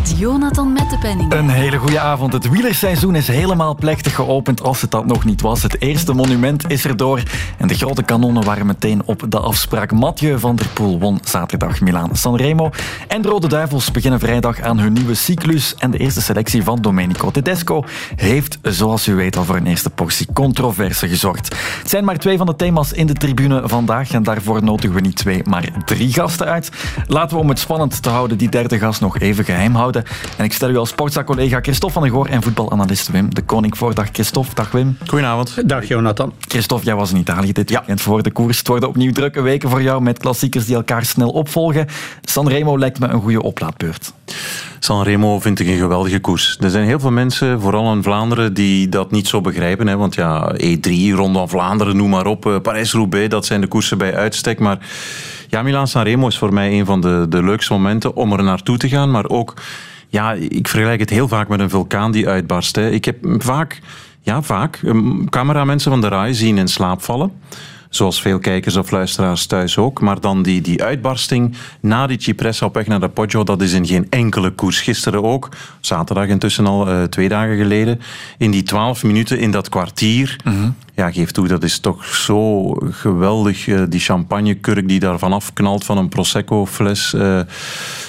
Met Jonathan Mettepenning. Een hele goede avond. Het wielerseizoen is helemaal plechtig geopend als het dat nog niet was. Het eerste monument is erdoor en de grote kanonnen waren meteen op de afspraak. Mathieu van der Poel won zaterdag Milaan Sanremo. En de Rode Duivels beginnen vrijdag aan hun nieuwe cyclus. En de eerste selectie van Domenico Tedesco heeft, zoals u weet, al voor een eerste portie controverse gezorgd. Het zijn maar twee van de thema's in de tribune vandaag en daarvoor nodigen we niet twee, maar drie gasten uit. Laten we om het spannend te houden die derde gast nog even geheim houden. En ik stel u als sportza-collega Christophe van der Goor en voetbalanalist Wim de Koning voor. Dag Christophe, dag Wim. Goedenavond. Dag Jonathan. Christophe, jij was in Italië dit weekend voor de koers. Het worden opnieuw drukke weken voor jou met klassiekers die elkaar snel opvolgen. Sanremo lijkt me een goede oplaadbeurt. Sanremo vind ik een geweldige koers. Er zijn heel veel mensen, vooral in Vlaanderen, die dat niet zo begrijpen. Hè? Want ja, E3, Ronde van Vlaanderen, noem maar op. Parijs-Roubaix, dat zijn de koersen bij uitstek. Maar ja, Milaan-Sanremo is voor mij een van de, de leukste momenten om er naartoe te gaan. Maar ook, ja, ik vergelijk het heel vaak met een vulkaan die uitbarst. Hè. Ik heb vaak, ja, vaak cameramensen van de RAI zien in slaap vallen. Zoals veel kijkers of luisteraars thuis ook. Maar dan die, die uitbarsting na die Cipressa op weg naar de Poggio, dat is in geen enkele koers. Gisteren ook, zaterdag intussen al, uh, twee dagen geleden. In die twaalf minuten, in dat kwartier. Mm-hmm. Ja, geef toe, dat is toch zo geweldig. Uh, die champagnekurk die daar vanaf knalt van een Prosecco-fles. Uh,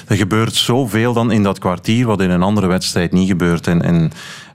er gebeurt zoveel dan in dat kwartier, wat in een andere wedstrijd niet gebeurt. En, en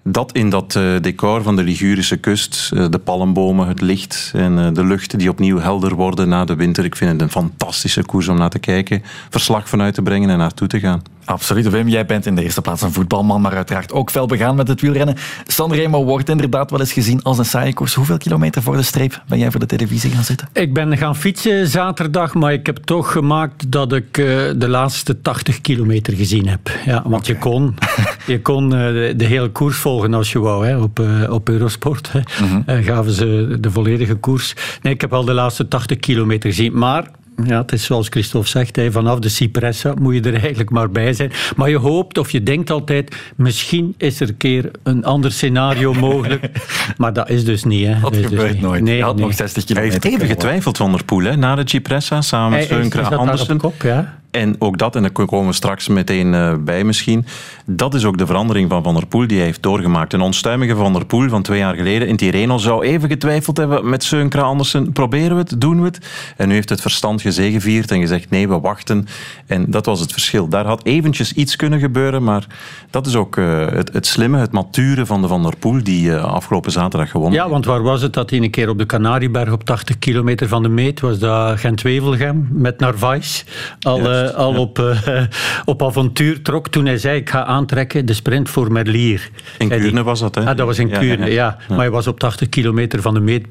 dat in dat uh, decor van de Ligurische kust, uh, de palmbomen, het licht en uh, de lucht die opnieuw helder worden na de winter. Ik vind het een fantastische koers om naar te kijken, verslag vanuit te brengen en naartoe te gaan. Absoluut, Wim. Jij bent in de eerste plaats een voetbalman, maar uiteraard ook fel begaan met het wielrennen. Sanremo wordt inderdaad wel eens gezien als een saaie koers. Hoeveel kilometer voor de streep ben jij voor de televisie gaan zitten? Ik ben gaan fietsen zaterdag, maar ik heb toch gemaakt dat ik de laatste 80 kilometer gezien heb. Ja, want okay. je kon, je kon de hele koers volgen als je wou, hè, op, op Eurosport. Hè. Mm-hmm. gaven ze de volledige koers. Nee, ik heb al de laatste 80 kilometer gezien, maar ja, het is zoals Christophe zegt, hè, vanaf de Cipressa moet je er eigenlijk maar bij zijn. Maar je hoopt of je denkt altijd, misschien is er een keer een ander scenario mogelijk. maar dat is dus niet. Hè. Dat, dat gebeurt dus nooit. Nee, had nee. nog 60 kilometer. Hij heeft even getwijfeld, Van der Poel, hè, na de Cipressa, samen met Sønkra Andersen. Kop, ja. En ook dat, en daar komen we straks meteen uh, bij misschien, dat is ook de verandering van Van der Poel die hij heeft doorgemaakt. Een onstuimige Van der Poel van twee jaar geleden in Tirreno zou even getwijfeld hebben met Sønkra Andersen. Proberen we het? Doen we het? En nu heeft het verstand gezegevierd en gezegd nee, we wachten. En dat was het verschil. Daar had eventjes iets kunnen gebeuren, maar dat is ook uh, het, het, slimme, het mature van de Van der Poel die uh, afgelopen zaterdag gewonnen Ja, want waar was het dat hij een keer op de Canarieberg op 80 kilometer van de meet was? Dat Gent-Wevelgem met Narvaez al... Ja al ja. op, uh, op avontuur trok toen hij zei ik ga aantrekken de sprint voor Merlier. In Kuurne was dat, hè? Ah, dat was in Kuurne, ja, ja, ja. Maar hij was op 80 kilometer van de meet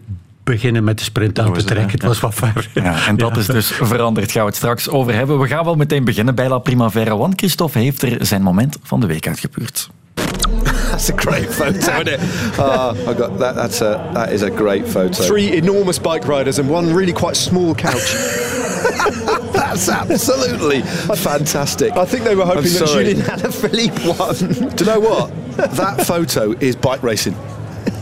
beginnen met de sprint aan te trekken. Het, was wat ver. Ja, en dat is dus veranderd. Gaan we het straks over hebben. We gaan wel meteen beginnen bij La Primavera. Want Christophe heeft er zijn moment van de week uitgepuurd. That's a great photo, isn't it? Oh, I got that. That's a that is a great photo. Three enormous bike riders and one really quite small couch. That's absolutely fantastic. I think they were hoping that Julian Alaphilippe won. Do you know what? That photo is bike racing.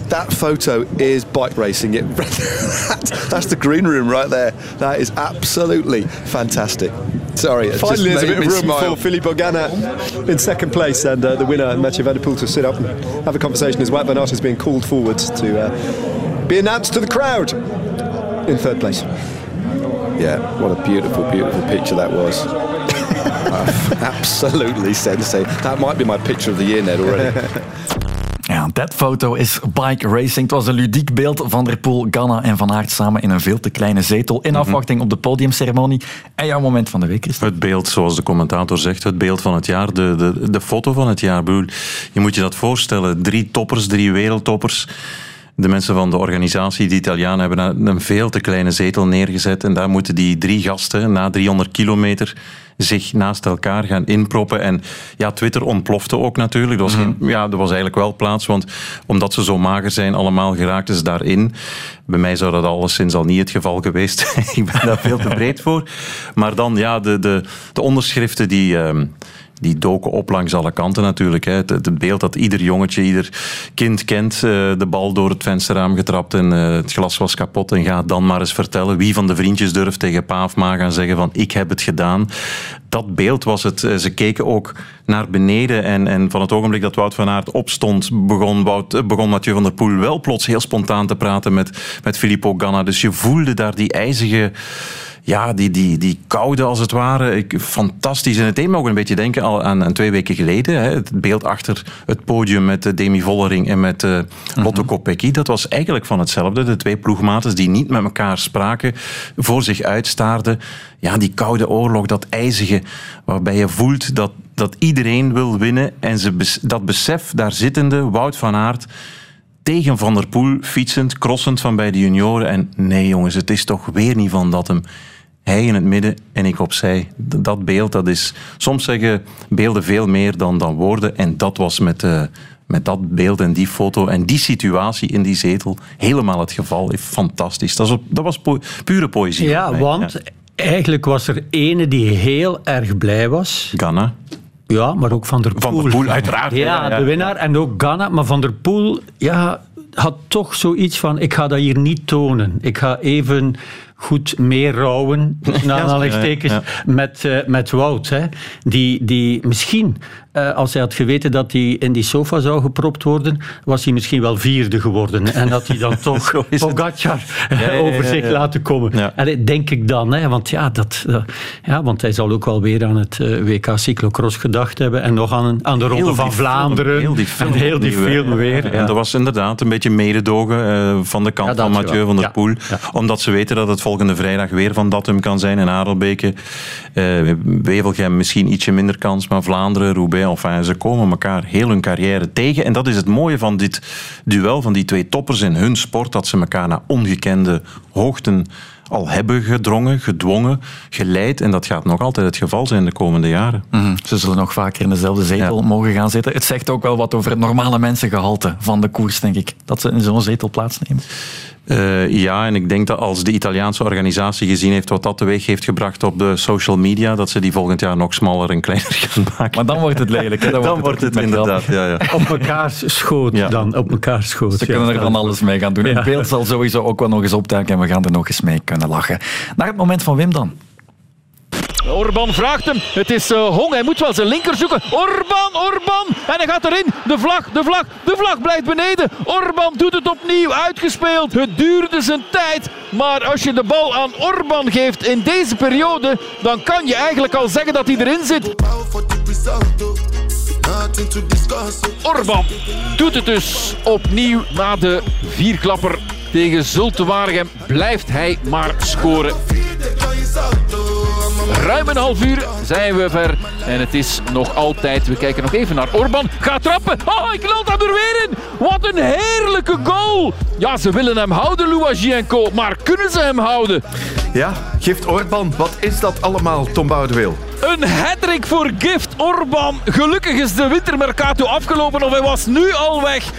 That photo is bike racing. It, that's the green room right there. That is absolutely fantastic. Sorry, Finally, just there's a bit of room smile. for Philippe Ogana in second place and uh, the winner, Mathieu Van der Poel, to sit up and have a conversation as Wout van Aert is being called forward to uh, be announced to the crowd in third place. Yeah, what a beautiful, beautiful picture that was. uh, absolutely sensei. That might be my picture of the year, Ned, already. Ja, dat foto is bike racing. Het was een ludiek beeld van der Poel, Ganna en Van Aert samen in een veel te kleine zetel in afwachting op de podiumceremonie. En jouw moment van de week is Het beeld, zoals de commentator zegt, het beeld van het jaar, de, de, de foto van het jaar. Je moet je dat voorstellen. Drie toppers, drie wereldtoppers. De mensen van de organisatie, de Italianen, hebben een veel te kleine zetel neergezet. En daar moeten die drie gasten na 300 kilometer zich naast elkaar gaan inproppen. En ja, Twitter ontplofte ook natuurlijk. Er was, geen, ja, er was eigenlijk wel plaats, want omdat ze zo mager zijn, allemaal geraakten ze daarin. Bij mij zou dat alleszins al niet het geval geweest. Ik ben daar veel te breed voor. Maar dan, ja, de, de, de onderschriften die... Uh, die doken op langs alle kanten natuurlijk. Hè. Het, beeld dat ieder jongetje, ieder kind kent. eh, de bal door het vensterraam getrapt en eh, het glas was kapot. En ga dan maar eens vertellen wie van de vriendjes durft tegen pa of gaan zeggen van ik heb het gedaan. Dat beeld was het. Eh, Ze keken ook naar beneden en, en van het ogenblik dat Wout van Aert opstond, begon, Wout, begon Mathieu van der Poel wel plots heel spontaan te praten met, met Filippo Ganna. Dus je voelde daar die ijzige ja, die, die, die koude als het ware. Ik, fantastisch. En het deed me ook een beetje denken al aan, aan twee weken geleden. Hè, het beeld achter het podium met eh, Demi Vollering en met eh Lotto Kopecky. Dat was eigenlijk van hetzelfde. De twee ploegmaten die niet met elkaar spraken, voor zich uitstaarden. Ja, die koude oorlog, dat ijzige, waarbij je voelt dat, dat iedereen wil winnen. En ze, dat besef, daar zittende, Wout van Aert tegen Van der Poel, fietsend, crossend van bij de junioren. En nee jongens, het is toch weer niet van dat hem. Hij in het midden en ik opzij. Dat beeld, dat is... Soms zeggen beelden veel meer dan, dan woorden. En dat was met, eh, met dat beeld en die foto en die situatie in die zetel helemaal het geval. Fantastisch. Dat was, dat was po- pure poëzie. Ja, want eigenlijk was er ene die heel erg blij was. Ganna. Ja, maar ook Van der Poel. Van der Poel, uiteraard. Ja, de winnaar. En ook Ghana. Maar Van der Poel ja, had toch zoiets van... Ik ga dat hier niet tonen. Ik ga even goed meer rouwen, aanhalingstekens, met, eh, met Wout. Hè. Die, die misschien, eh, als hij had geweten dat hij in die sofa zou gepropt worden, was hij misschien wel vierde geworden. En dat hij dan toch. Pogacar ja, over zich laten komen. En dat denk ik dan, hè, want, ja, dat, eh, ja, want hij zal ook wel weer aan het WK Cyclocross gedacht hebben en nog aan, aan de Ronde Heel van film, Vlaanderen. heel die film en heel die film weer. En dat was inderdaad een beetje mededogen van de kant van Mathieu wel. van der. Poel. Omdat ze weten dat het volgende vrijdag weer van Datum kan zijn in Adelbeke. Eh Wevelgem misschien ietsje minder kans, maar Vlaanderen, Roubaix, enfin, ze komen elkaar heel hun carrière tegen. En dat is het mooie van dit duel, van die twee toppers in hun sport, dat ze elkaar naar ongekende hoogten al hebben gedrongen, gedwongen, geleid. En dat gaat nog altijd het geval zijn de komende jaren. Mhm. Ze zullen nog vaker in dezelfde zetel Ja. mogen gaan zitten. Het zegt ook wel wat over het normale mensengehalte van de koers, denk ik. Dat ze in zo'n zetel plaatsnemen. Eh, ja, en ik denk dat als de Italiaanse organisatie gezien heeft wat dat teweeg heeft gebracht op de social media, dat ze die volgend jaar nog smaller en kleiner gaan maken. Maar dan wordt het lelijk. Hè? Dan, dan wordt het inderdaad, ja, ja. Op mekaars schoot Ja. dan, op mekaars schoot. Ze ja. kunnen er dan alles mee gaan doen. Ja. Het beeld zal sowieso ook wel nog eens opduiken en we gaan er nog eens mee kunnen lachen. Naar het moment van Wim dan. Orban vraagt hem. Het is eh, Hong. Hij moet wel zijn linker zoeken. Orban, Orban. En hij gaat erin. De vlag, de vlag, de vlag blijft beneden. Orban doet het opnieuw. Uitgespeeld. Het duurde zijn tijd. Maar als je de bal aan Orban geeft in deze periode, dan kan je eigenlijk al zeggen dat hij erin zit. Orban doet het dus opnieuw na de vierklapper tegen Zulte Waregem. Blijft hij maar scoren. Ruim een half uur zijn we ver. En het is nog altijd. We kijken nog even naar Orban. Gaat trappen. Oh, ik lult hem er weer in. Wat een heerlijke goal. Ja, ze willen hem houden, Louagienko. Maar kunnen ze hem houden? Ja, Gift Orban, wat is dat allemaal, Tom Boudewil? Een hattrick voor Gift Orban. Gelukkig is de wintermercato afgelopen of hij was nu al weg.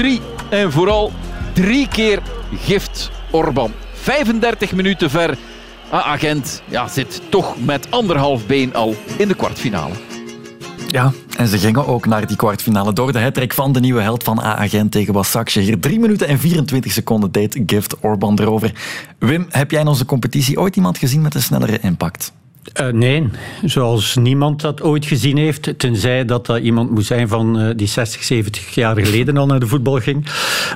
0-3 en vooral drie keer Gift Orban. 35 minuten ver. A-agent ja, zit toch met anderhalf been al in de kwartfinale. Ja, en ze gingen ook naar die kwartfinale door de hattrick van de nieuwe held van A-agent tegen Wasakje. Hier 3 minuten en 24 seconden deed Gift Orban erover. Wim, heb jij in onze competitie ooit iemand gezien met een snellere impact? Eh, nee, zoals niemand dat ooit gezien heeft. Tenzij dat dat iemand moet zijn van eh, die 60, 70 jaar geleden al naar de voetbal ging.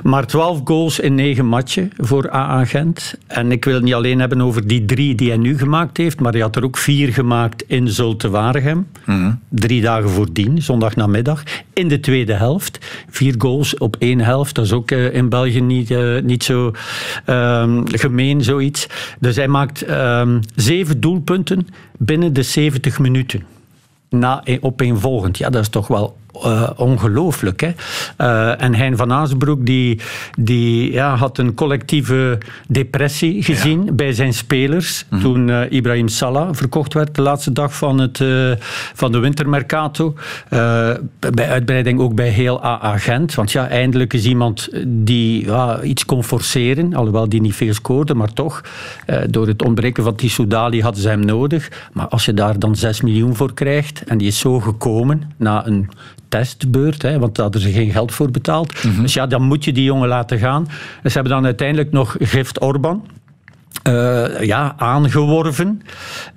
Maar 12 goals in 9 matchen voor AA Gent. En ik wil het niet alleen hebben over die drie die hij nu gemaakt heeft. Maar hij had er ook vier gemaakt in Zulte Waregem. Drie dagen voordien, zondagnamiddag. In de tweede helft. Vier goals op één helft. Dat is ook eh, in België niet, eh, niet zo ehm, gemeen, zoiets. Dus hij maakt ehm, zeven doelpunten binnen de 70 minuten. Na, opeenvolgend. Ja, dat is toch wel uh, ongelooflijk. Hè? Uh, en Hein van Azenbroek die, die, ja, had een collectieve depressie gezien ja. bij zijn spelers. Mm -hmm. Toen uh, Ibrahim Salah verkocht werd de laatste dag van, het, van de wintermercato. bij uitbreiding ook bij heel AA Gent. Want ja, eindelijk is iemand die ja, iets kon forceren. Alhoewel die niet veel scoorde, maar toch. door het ontbreken van Tissoudali hadden ze hem nodig. Maar als je daar dan 6 miljoen voor krijgt en die is zo gekomen na een testbeurt, hè, want daar hadden ze geen geld voor betaald. Mm -hmm. Dus ja, dan moet je die jongen laten gaan. Dus ze hebben dan uiteindelijk nog Gift Orban. Uh, ja, aangeworven.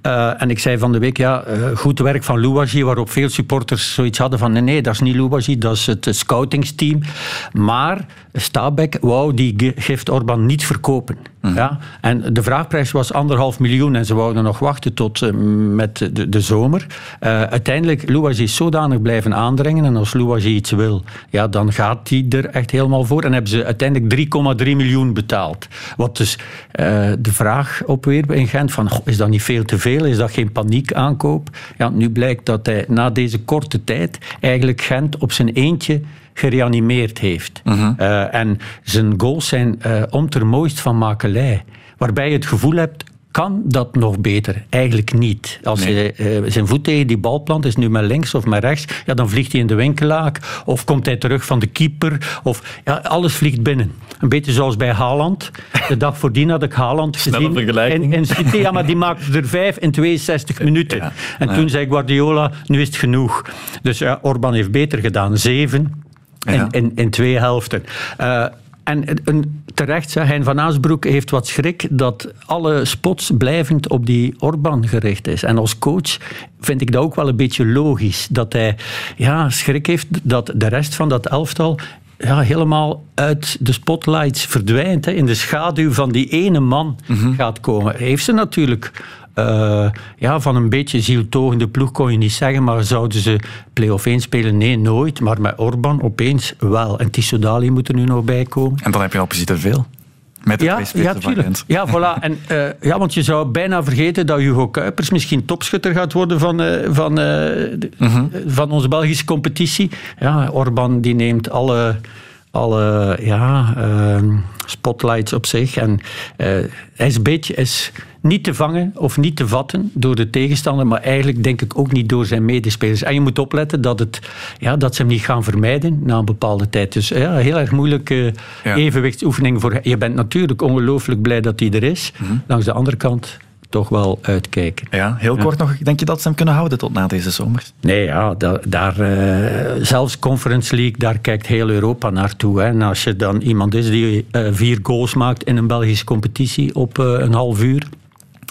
Uh, en ik zei van de week, ja, uh, goed werk van Louwagie, waarop veel supporters zoiets hadden van nee, nee, dat is niet Louwagie, dat is het scoutingsteam. Maar Stabek wou die gift Orban niet verkopen. Mm. Ja? En de vraagprijs was anderhalf miljoen en ze wouden nog wachten tot met de, de zomer. uiteindelijk, Louwagie is zodanig blijven aandringen en als Louwagie iets wil, ja, dan gaat hij er echt helemaal voor. En hebben ze uiteindelijk 3,3 miljoen betaald. Wat dus de vraag opwerpen in Gent van, is dat niet veel te veel? Is dat geen paniekaankoop? Ja, nu blijkt dat hij na deze korte tijd eigenlijk Gent op zijn eentje gereanimeerd heeft. Uh -huh. uh, en zijn goals zijn uh, om ter mooist van makelij. Waarbij je het gevoel hebt, kan dat nog beter? Eigenlijk niet. Als nee. je uh, zijn voet tegen die bal plant, is nu met links of met rechts, ja, dan vliegt hij in de winkelaak. Of komt hij terug van de keeper. Of, ja, alles vliegt binnen. Een beetje zoals bij Haaland. De dag voordien had ik Haaland gezien. In, in City, ja, maar die maakte er vijf in 62 minuten. Ja. En toen zei Guardiola, nu is het genoeg. Dus ja, Orban heeft beter gedaan. Zeven in, in, in twee helften. Uh, en een, terecht, zei Hein van Aasbroek heeft wat schrik dat alle spots blijvend op die Orban gericht is. En als coach vind ik dat ook wel een beetje logisch. Dat hij ja, schrik heeft dat de rest van dat elftal ja, helemaal uit de spotlights verdwijnt. Hè, in de schaduw van die ene man mm-hmm. gaat komen. Heeft ze natuurlijk uh, ja, van een beetje zieltogende ploeg kon je niet zeggen, maar zouden ze play-off 1 spelen? Nee, nooit. Maar met Orban opeens wel. En Tissoudali moet er nu nog bij komen. En dan heb je al precies te veel. Met de ja, ja, tuurlijk. Ja, voilà. En, uh, ja, want je zou bijna vergeten dat Hugo Kuipers misschien topschutter gaat worden van, uh, van, uh, de, mm-hmm. van onze Belgische competitie. Ja, Orban die neemt alle alle ja, uh, spotlights op zich. En uh, hij is een beetje is niet te vangen of niet te vatten door de tegenstander, maar eigenlijk denk ik ook niet door zijn medespelers. En je moet opletten dat, het, ja, dat ze hem niet gaan vermijden na een bepaalde tijd. Dus ja, heel erg moeilijke ja. evenwichtsoefening voor Je bent natuurlijk ongelooflijk blij dat hij er is. Mm-hmm. Langs de andere kant toch wel uitkijken. Ja, heel kort ja. nog. Denk je dat ze hem kunnen houden tot na deze zomer? Nee, ja, da, daar, uh, zelfs Conference League, daar kijkt heel Europa naartoe. Hè. En als je dan iemand is die uh, vier goals maakt in een Belgische competitie op uh, een half uur,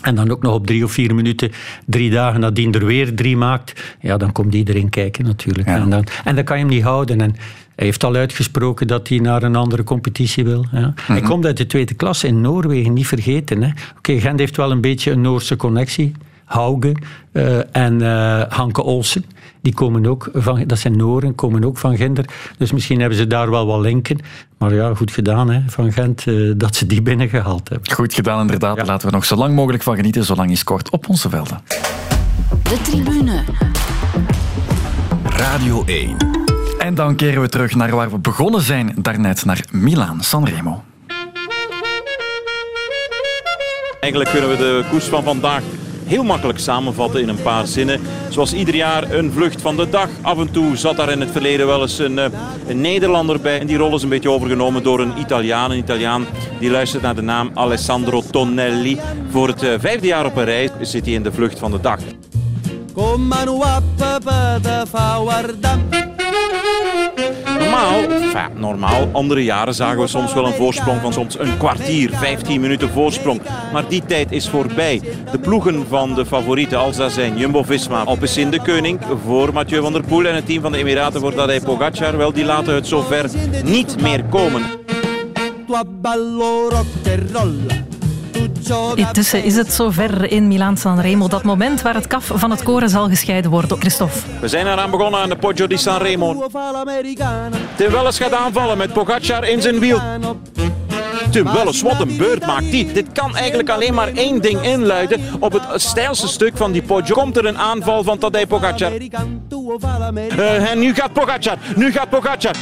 en dan ook nog op drie of vier minuten, drie dagen nadien er weer drie maakt, ja, dan komt iedereen kijken natuurlijk. Ja. En, dan, en dan kan je hem niet houden. En hij heeft al uitgesproken dat hij naar een andere competitie wil. Ja. Mm-hmm. Hij komt uit de tweede klasse in Noorwegen, niet vergeten. Oké, okay, Gent heeft wel een beetje een Noorse connectie. Hauge uh, en uh, Hanke Olsen. Die komen ook van, dat zijn Noren, komen ook van Ginder. Dus misschien hebben ze daar wel wat linken. Maar ja, goed gedaan hè, van Gent uh, dat ze die binnengehaald hebben. Goed gedaan, inderdaad. Ja. Laten we nog zo lang mogelijk van genieten, zolang is kort op onze velden. De tribune. Radio 1. En dan keren we terug naar waar we begonnen zijn, daarnet naar Milaan Sanremo. Eigenlijk kunnen we de koers van vandaag heel makkelijk samenvatten in een paar zinnen. Zoals ieder jaar een vlucht van de dag. Af en toe zat daar in het verleden wel eens een, een Nederlander bij. En die rol is een beetje overgenomen door een Italiaan. Een Italiaan die luistert naar de naam Alessandro Tonelli. Voor het vijfde jaar op een rij zit hij in de vlucht van de dag. Normaal, normaal, andere jaren zagen we soms wel een voorsprong van soms een kwartier, 15 minuten voorsprong. Maar die tijd is voorbij. De ploegen van de favorieten, als dat zijn Jumbo-Visma, Alpecin de Koning voor Mathieu van der Poel en het team van de Emiraten voor Tadej Pogacar, wel, die laten het zover niet meer komen. Intussen is het zover in Milaan Sanremo. Dat moment waar het kaf van het koren zal gescheiden worden. Christophe. We zijn eraan begonnen aan de Poggio di Sanremo. Tim Welles gaat aanvallen met Pogacar in zijn wiel. Tim Welles, wat een beurt maakt die. Dit kan eigenlijk alleen maar één ding inluiden. Op het stijlste stuk van die Poggio komt er een aanval van Tadej Pogacar. Uh, en nu gaat Pogacar. Nu gaat Pogacar.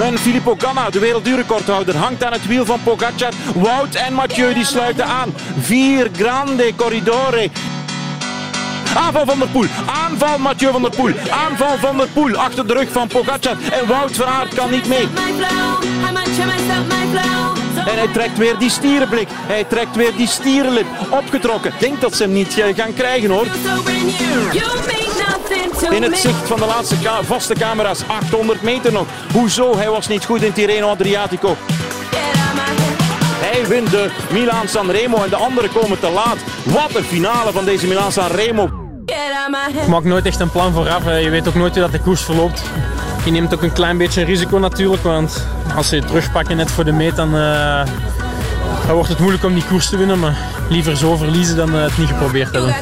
En Filippo Ganna, de wereldduurrecordhouder, hangt aan het wiel van Pogacar. Wout en Mathieu die sluiten aan. Vier grande corridore. Aanval van der Poel. Aanval Mathieu van der Poel. Aanval van der Poel achter de rug van Pogacar. En Wout van Aert kan niet mee. En hij trekt weer die stierenblik. Hij trekt weer die stierenlip. Opgetrokken. Denk dat ze hem niet eh, gaan krijgen hoor. In het zicht van de laatste vaste camera's. 800 meter nog. Hoezo? Hij was niet goed in Tirreno Adriatico. Hij wint de Milaan Sanremo en de anderen komen te laat. Wat een finale van deze Milaan Sanremo. Ik maak nooit echt een plan vooraf. Je weet ook nooit hoe dat de koers verloopt. Je neemt ook een klein beetje risico natuurlijk, want als ze je terugpakken net voor de meet, dan, uh, dan wordt het moeilijk om die koers te winnen. Maar liever zo verliezen dan uh, het niet geprobeerd hebben.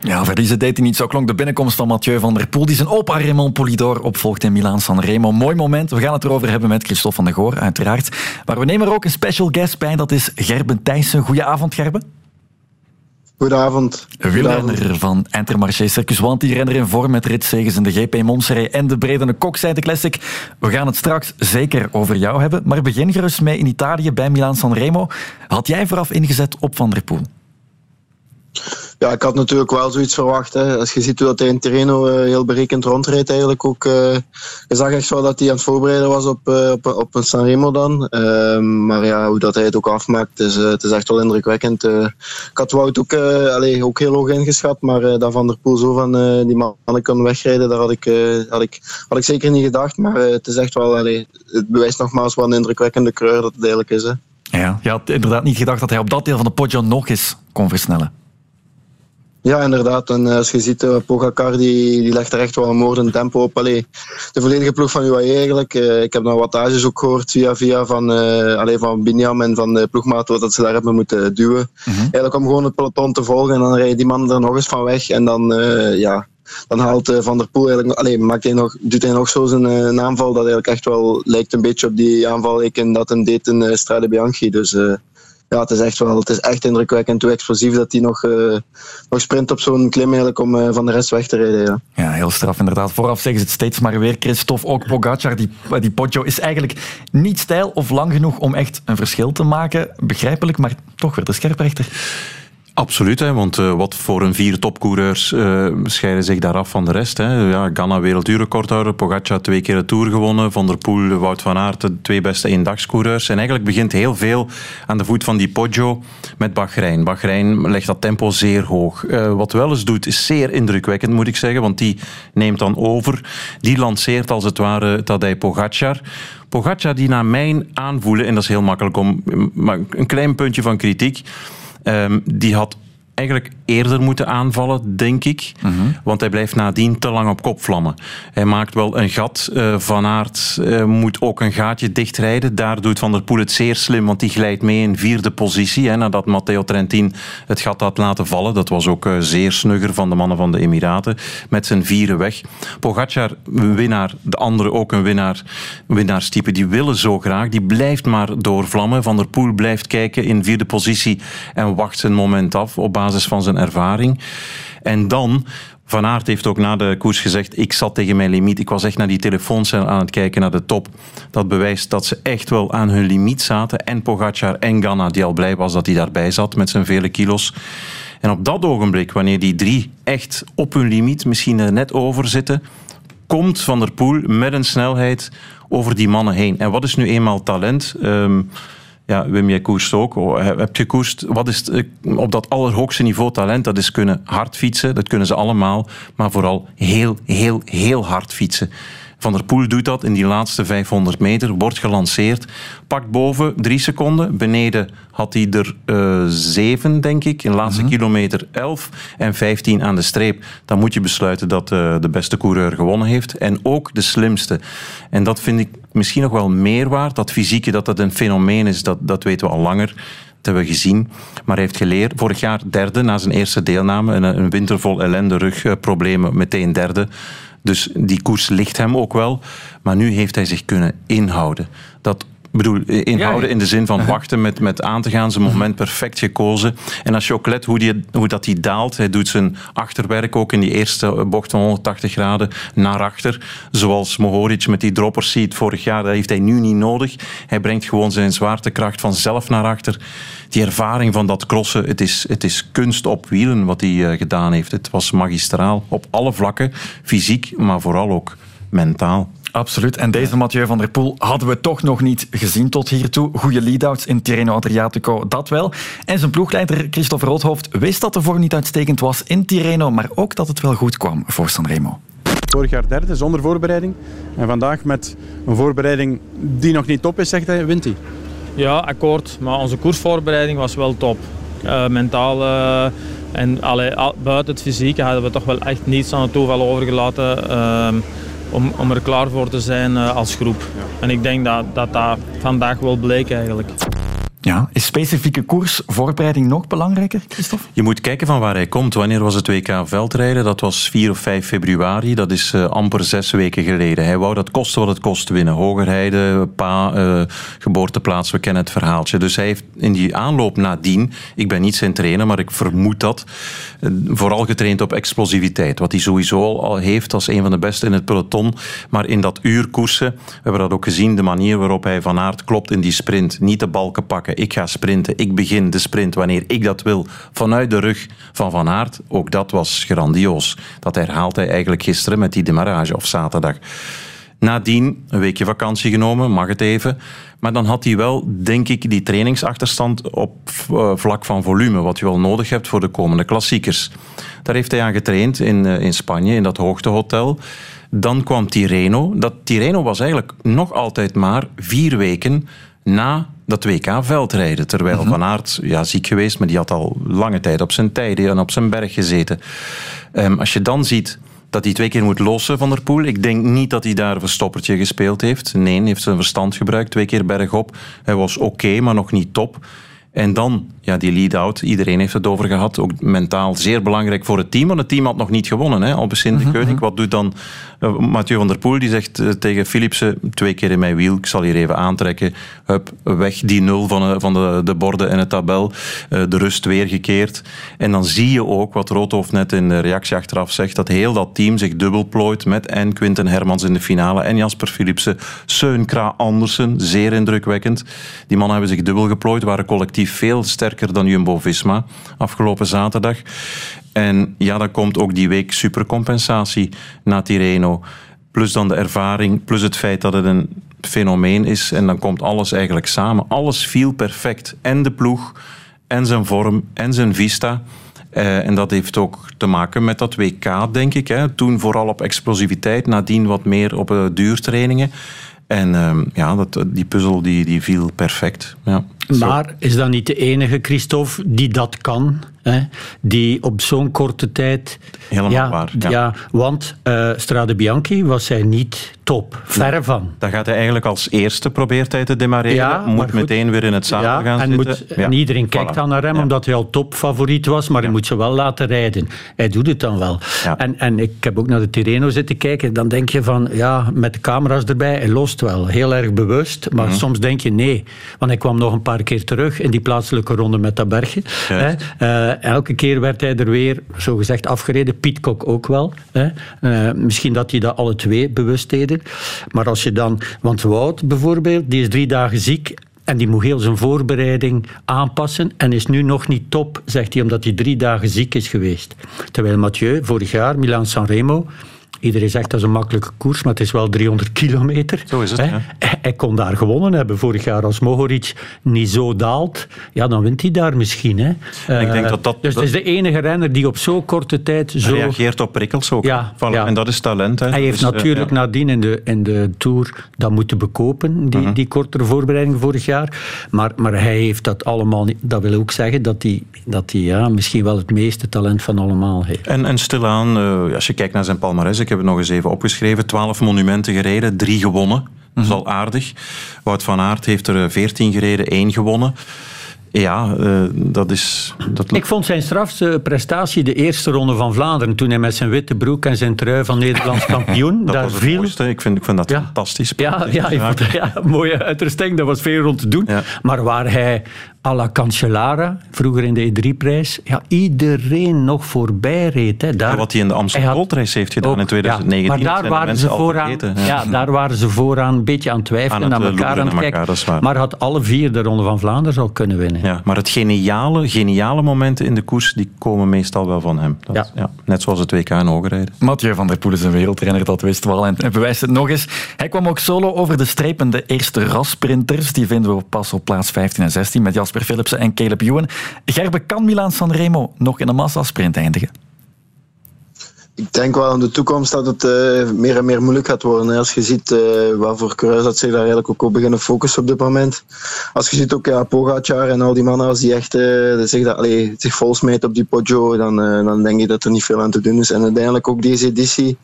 Ja, verliezen deed hij niet. Zo klonk de binnenkomst van Mathieu van der Poel, die zijn opa Raymond Polidor opvolgt in Milaan San Remo. Mooi moment. We gaan het erover hebben met Christophe van der Goor, uiteraard. Maar we nemen er ook een special guest bij, dat is Gerben Thijssen. Goedenavond, Gerben. Goedenavond. Wielrenner van Intermarché Circus Want, die renner in vorm met ritzegens in de GP Montserrat en de Bredene Kokzijde Classic. We gaan het straks zeker over jou hebben, maar begin gerust mee in Italië bij Milaan San Remo. Had jij vooraf ingezet op Van der Poel? Ja, ik had natuurlijk wel zoiets verwacht. Hè. Als je ziet hoe dat hij in Terreno uh, heel berekend rondreed, eigenlijk ook. Uh, je zag echt wel dat hij aan het voorbereiden was op, uh, op, op een Sanremo dan. Ehm, maar ja, hoe dat hij het ook afmaakt, is, het is echt wel indrukwekkend. ik had Wout ook, allez, ook heel hoog ingeschat, maar dat Van der Poel zo van die mannen kon wegrijden, daar had ik, had ik, had ik zeker niet gedacht. Maar het is echt wel, allez, het bewijst nogmaals wat een indrukwekkende creur dat het eigenlijk is. Hè. Ja, je had inderdaad niet gedacht dat hij op dat deel van de Poggio nog eens kon versnellen. Ja, inderdaad. En eh, als je ziet, uh, Pogacar die, die legt er echt wel een moordend tempo op. Allee, de volledige ploeg van UAE eigenlijk. Uh, ik heb nog wattages ook gehoord via via van, uh, allee, van Binyam en van de ploegmaat wat ze daar hebben moeten duwen. Mm Eigenlijk om gewoon het peloton te volgen en dan rijden die mannen er nog eens van weg. En dan, ja, dan haalt Van der Poel eigenlijk, allee, maakt hij nog, doet hij nog zo zijn een aanval dat eigenlijk echt wel lijkt een beetje op die aanval ik en dat een deed in Strade Bianchi. Dus ja, het is echt wel, het is echt indrukwekkend hoe explosief dat hij nog, uh, nog sprint op zo'n klim eigenlijk om uh, van de rest weg te rijden. Ja. ja, heel straf inderdaad. Vooraf zeggen ze het steeds maar weer. Christophe, ook Pogacar, die, die Poggio is eigenlijk niet stijl of lang genoeg om echt een verschil te maken. Begrijpelijk, maar toch weer de scherprechter. Absoluut, hè, want uh, wat voor een vier topcoureurs uh, scheiden zich daar af van de rest. Hè. Ja, Ganna wereldduurrecordhouder, Pogacar twee keer de Tour gewonnen, Van der Poel, Wout van Aert, de twee beste eendagscoureurs. En eigenlijk begint heel veel aan de voet van die Poggio met Bahrein. Bahrein legt dat tempo zeer hoog. Uh, wat Welles doet is zeer indrukwekkend, moet ik zeggen, want die neemt dan over. Die lanceert als het ware Tadej Pogacar. Pogacar die naar mijn aanvoelen, en dat is heel makkelijk om, maar een klein puntje van kritiek Um, die had eigenlijk eerder moeten aanvallen, denk ik. Mhm. Want hij blijft nadien te lang op kop vlammen. Hij maakt wel een gat. Uh, van Aert uh, moet ook een gaatje dichtrijden. Daar doet Van der Poel het zeer slim, want die glijdt mee in vierde positie. Hè, nadat Matteo Trentin het gat had laten vallen. Dat was ook uh, zeer snugger van de mannen van de Emiraten. Met zijn vieren weg. Pogacar, winnaar. De andere ook een winnaar, winnaarstype. Die willen zo graag. Die blijft maar doorvlammen. Van der Poel blijft kijken in vierde positie en wacht zijn moment af op basis van zijn ervaring. En dan, Van Aert heeft ook na de koers gezegd: Ik zat tegen mijn limiet. Ik was echt naar die telefooncel aan het kijken naar de top. Dat bewijst dat ze echt wel aan hun limiet zaten. En Pogacar en Ganna, die al blij was dat hij daarbij zat met zijn vele kilo's. En op dat ogenblik, wanneer die drie echt op hun limiet, misschien er net over zitten, komt Van der Poel met een snelheid over die mannen heen. En wat is nu eenmaal talent? Um, ja, Wim, jij koerst ook. Oh, heb je koerst? Wat is eh, op dat allerhoogste niveau talent? Dat is kunnen hard fietsen, dat kunnen ze allemaal. Maar vooral heel, heel, heel hard fietsen. Van der Poel doet dat in die laatste 500 meter, wordt gelanceerd, pakt boven drie seconden. Beneden had hij er uh, zeven, denk ik. In de laatste mhm. kilometer 11 en 15 aan de streep. Dan moet je besluiten dat uh, de beste coureur gewonnen heeft. En ook de slimste. En dat vind ik misschien nog wel meer waard. Dat fysieke, dat dat een fenomeen is, dat, dat weten we al langer. Dat hebben we gezien. Maar hij heeft geleerd. Vorig jaar derde na zijn eerste deelname. Een, een winter vol ellende, rugproblemen, meteen derde. Dus die koers ligt hem ook wel. Maar nu heeft hij zich kunnen inhouden. Dat bedoel, inhouden in de zin van wachten met, met aan te gaan. Zijn moment perfect gekozen. En als je ook let hoe, die, hoe dat hij daalt. Hij doet zijn achterwerk ook in die eerste bocht van 180 graden naar achter. Zoals Mohoric met die droppers ziet vorig jaar. Dat heeft hij nu niet nodig. Hij brengt gewoon zijn zwaartekracht vanzelf naar achter. Die ervaring van dat crossen. Het is, het is kunst op wielen wat hij eh, gedaan heeft. Het was magistraal op alle vlakken. Fysiek, maar vooral ook mentaal. Absoluut. En deze Mathieu van der Poel hadden we toch nog niet gezien tot hiertoe. Goede lead-outs in Tirreno Adriatico, dat wel. En zijn ploegleider Christophe Roodhoofd wist dat de vorm niet uitstekend was in Tirreno, maar ook dat het wel goed kwam voor Sanremo. Vorig jaar derde, zonder voorbereiding. En vandaag met een voorbereiding die nog niet top is, zegt hij, wint hij. Ja, akkoord. Maar onze koersvoorbereiding was wel top. Uh, mentaal uh, en allee, buiten het fysieke hadden we toch wel echt niets aan het toeval overgelaten. Uh, om, om er klaar voor te zijn eh, als groep. En ik denk dat, dat dat vandaag wel bleek eigenlijk. Ja, is specifieke koersvoorbereiding nog belangrijker, Christophe? Je moet kijken van waar hij komt. Wanneer was het WK veldrijden? Dat was 4 of 5 februari. Dat is uh, amper zes weken geleden. Hij wou dat kosten wat het kost winnen. Hogerheide, pa, uh, geboorteplaats, we kennen het verhaaltje. Dus hij heeft in die aanloop nadien, ik ben niet zijn trainer, maar ik vermoed dat, uh, vooral getraind op explosiviteit. Wat hij sowieso al heeft als een van de beste in het peloton. Maar in dat uur koersen, we hebben dat ook gezien, de manier waarop hij Van Aert klopt in die sprint. Niet de balken pakken ik ga sprinten, ik begin de sprint wanneer ik dat wil, vanuit de rug van Van Aert, ook dat was grandioos. Dat herhaalt hij eigenlijk gisteren met die demarrage of zaterdag. Nadien een weekje vakantie genomen, mag het even. Maar dan had hij wel, denk ik, die trainingsachterstand op uh, vlak van volume, wat je wel nodig hebt voor de komende klassiekers. Daar heeft hij aan getraind in, uh, in Spanje, in dat hoogtehotel. Dan kwam Tirreno. Dat Tirreno was eigenlijk nog altijd maar vier weken na dat WK veldrijden. Terwijl Van Aert, ja, ziek geweest, maar die had al lange tijd op zijn tijden en op zijn berg gezeten. Um, als je dan ziet dat hij twee keer moet lossen van der Poel. Ik denk niet dat hij daar een verstoppertje gespeeld heeft. Nee, hij heeft zijn verstand gebruikt. Twee keer bergop. Hij was oké, okay, maar nog niet top. En dan ja, die lead-out, iedereen heeft het over gehad. Ook mentaal zeer belangrijk voor het team, want het team had nog niet gewonnen. Hè. Albecin de. Koning, wat doet dan uh, Mathieu van der Poel? Die zegt uh, tegen Philipsen, twee keer in mijn wiel, ik zal hier even aantrekken. Hup, weg die nul van, uh, van de, de borden en het tabel. de rust weergekeerd. En dan zie je ook, wat Roodhoofd net in de reactie achteraf zegt, dat heel dat team zich dubbel plooit met en Quinten Hermans in de finale en Jasper Philipsen. Seun Kra Andersen, zeer indrukwekkend. Die mannen hebben zich dubbel geplooid, waren collectief veel sterker dan Jumbo-Visma afgelopen zaterdag. En ja, dan komt ook die week supercompensatie na Tirreno. Plus dan de ervaring, plus het feit dat het een fenomeen is. En dan komt alles eigenlijk samen. Alles viel perfect. En de ploeg, en zijn vorm, en zijn vista. Uh, en dat heeft ook te maken met dat WK, denk ik. Hè. Toen vooral op explosiviteit, nadien wat meer op uh, duurtrainingen. En uh, ja, dat, die puzzel die, die viel perfect. Ja. Maar is dat niet de enige, Christophe, die dat kan? Hè? Die op zo'n korte tijd... Helemaal ja, waar. Ja, ja want uh, Strade Bianchi was hij niet top. Verre van. Dan gaat hij eigenlijk als eerste probeert hij te demareren. Ja, moet goed, meteen weer in het zadel gaan en zitten. Moet, en iedereen kijkt Voilà. dan naar hem, omdat hij al topfavoriet was, maar hij moet ze wel laten rijden. Hij doet het dan wel. En, en ik heb ook naar de Tirreno zitten kijken. Dan denk je van, ja, met de camera's erbij, hij lost wel. Heel erg bewust. Maar Mhm. soms denk je, nee. Want hij kwam nog een paar keer terug in die plaatselijke ronde met dat bergje. Hè. Uh, elke keer werd hij er weer, zogezegd, afgereden. Pietcock ook wel. Hè. Uh, misschien dat die dat alle twee bewust deden. Maar als je dan... Want Wout bijvoorbeeld, die is drie dagen ziek en die moet heel zijn voorbereiding aanpassen en is nu nog niet top, zegt hij, omdat hij drie dagen ziek is geweest. Terwijl Mathieu, vorig jaar, Milan-San Remo, Iedereen zegt dat is een makkelijke koers, maar het is wel 300 kilometer. Zo is het, Hè? ja. Hij, kon daar gewonnen hebben vorig jaar. Als Mohoric niet zo daalt, ja, dan wint hij daar misschien. Hè. En ik denk Eh, dat dat- dus het is de enige renner die op zo'n korte tijd zo... reageert op prikkels ook. Ja, Voilà. ja. En dat is talent. Hè. Hij heeft Dus, eh, natuurlijk ja. nadien in de, in de Tour dat moeten bekopen, die, Mhm. die kortere voorbereiding vorig jaar. Maar, maar hij heeft dat allemaal niet. Dat wil ook zeggen dat hij, dat hij ja, misschien wel het meeste talent van allemaal heeft. En, en stilaan, eh, als je kijkt naar zijn palmarès, ik heb het nog eens even opgeschreven, 12 monumenten gereden, drie gewonnen. Dat is al aardig. Wout van Aert heeft er 14 gereden, één gewonnen. Ja, uh, dat is... Dat... Ik vond zijn strafste prestatie de eerste ronde van Vlaanderen. Toen hij met zijn witte broek en zijn trui van Nederlands kampioen dat daar was het viel. mooiste. Ik vind, ik vind dat ja. fantastisch. Ja, ja, ja, mooie uiterstek. Dat was veel rond te doen. Maar waar hij à la Cancellara, vroeger in de E3-prijs, ja, iedereen nog voorbij reed. Hè. Daar, ja, wat hij in de Amsterdam Gold Race heeft gedaan ook, in 2019. maar daar waren, ze vooraan, ja. daar waren ze vooraan een beetje aan het twijfelen, aan, naar elkaar aan het kijken. Maar had alle vier de Ronde van Vlaanderen al kunnen winnen. Ja, maar het geniale, geniale momenten in de koers, die komen meestal wel van hem. Dat, ja. Net zoals het WK in Hoogrijden. Mathieu van der Poel is een wereldtrainer, dat wist wel. En bewijst het nog eens. Hij kwam ook solo over de streep de eerste rasprinters. Die vinden we pas op plaats 15 en 16 met Jasper Philipsen en Caleb Ewan. Gerbe, kan Milaan Sanremo nog in een massasprint eindigen? Ik denk wel in de toekomst dat het uh, meer en meer moeilijk gaat worden. Als je ziet uh, wat voor coureurs dat zich daar eigenlijk ook op beginnen focussen op dit moment. Als je ziet ook ja, Pogacar en al die mannen, als die echt uh, zich, dat, allee, zich volsmeten op die Poggio, dan, dan denk ik dat er niet veel aan te doen is. En uiteindelijk ook deze editie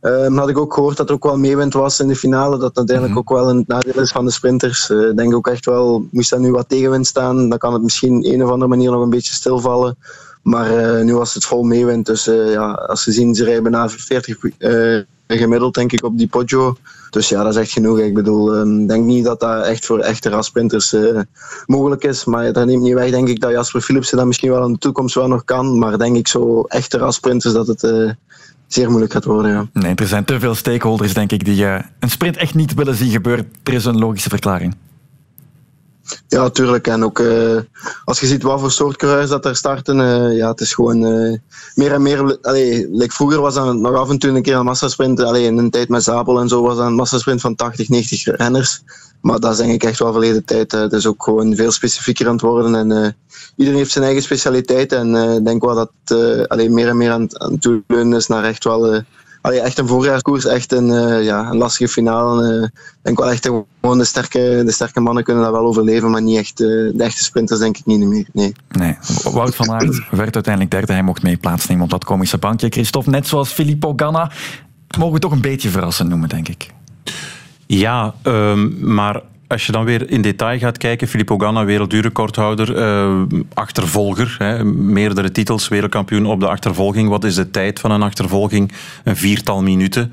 Um, had ik ook gehoord dat er ook wel meewind was in de finale. Dat uiteindelijk mm ook wel een nadeel is van de sprinters. Ik uh, denk ook echt wel, moest er nu wat tegenwind staan, dan kan het misschien op een of andere manier nog een beetje stilvallen. Maar uh, nu was het vol meewind. Dus uh, ja, als ze zien, ze rijden bijna 40 gemiddeld, denk ik, op die Poggio. Dus ja, dat is echt genoeg. Ik bedoel, ik um, denk niet dat dat echt voor echte rasprinters mogelijk is. Maar dat neemt niet weg, denk ik, dat Jasper Philipsen dat misschien wel in de toekomst wel nog kan. Maar denk ik, zo echte rasprinters, dat het zeer moeilijk gaat worden. Ja. Nee, er zijn te veel stakeholders, denk ik, die uh, een sprint echt niet willen zien gebeuren. Er is een logische verklaring. Ja, natuurlijk. En ook uh, als je ziet wat voor soort coureurs dat er starten, uh, ja, het is gewoon meer en meer. Allee, like vroeger was dat nog af en toe een keer een massasprint. Allee, in een tijd met Zabel en zo was dat een massasprint van 80, 90 renners. Maar dat is denk ik echt wel verleden tijd. Het is ook gewoon veel specifieker aan het worden. En iedereen heeft zijn eigen specialiteit. En ik denk wel dat het meer en meer aan, aan het toeleunen is naar echt wel allee, echt een voorjaarskoers, echt een, uh, ja, een lastige finale. Ik denk wel echt gewoon de sterke, de sterke mannen kunnen dat wel overleven, maar niet echt uh, de echte sprinters denk ik niet meer. Nee. nee. Wout van Aert werd uiteindelijk derde. Hij mocht mee plaatsnemen op dat komische bankje. Christophe, net zoals Filippo Ganna, mogen we toch een beetje verrassend noemen, denk ik. Ja, um, maar als je dan weer in detail gaat kijken, Filippo Ganna, wereldduurrecordhouder, uh, achtervolger, hè, meerdere titels, wereldkampioen op de achtervolging. Wat is de tijd van een achtervolging? Een viertal minuten.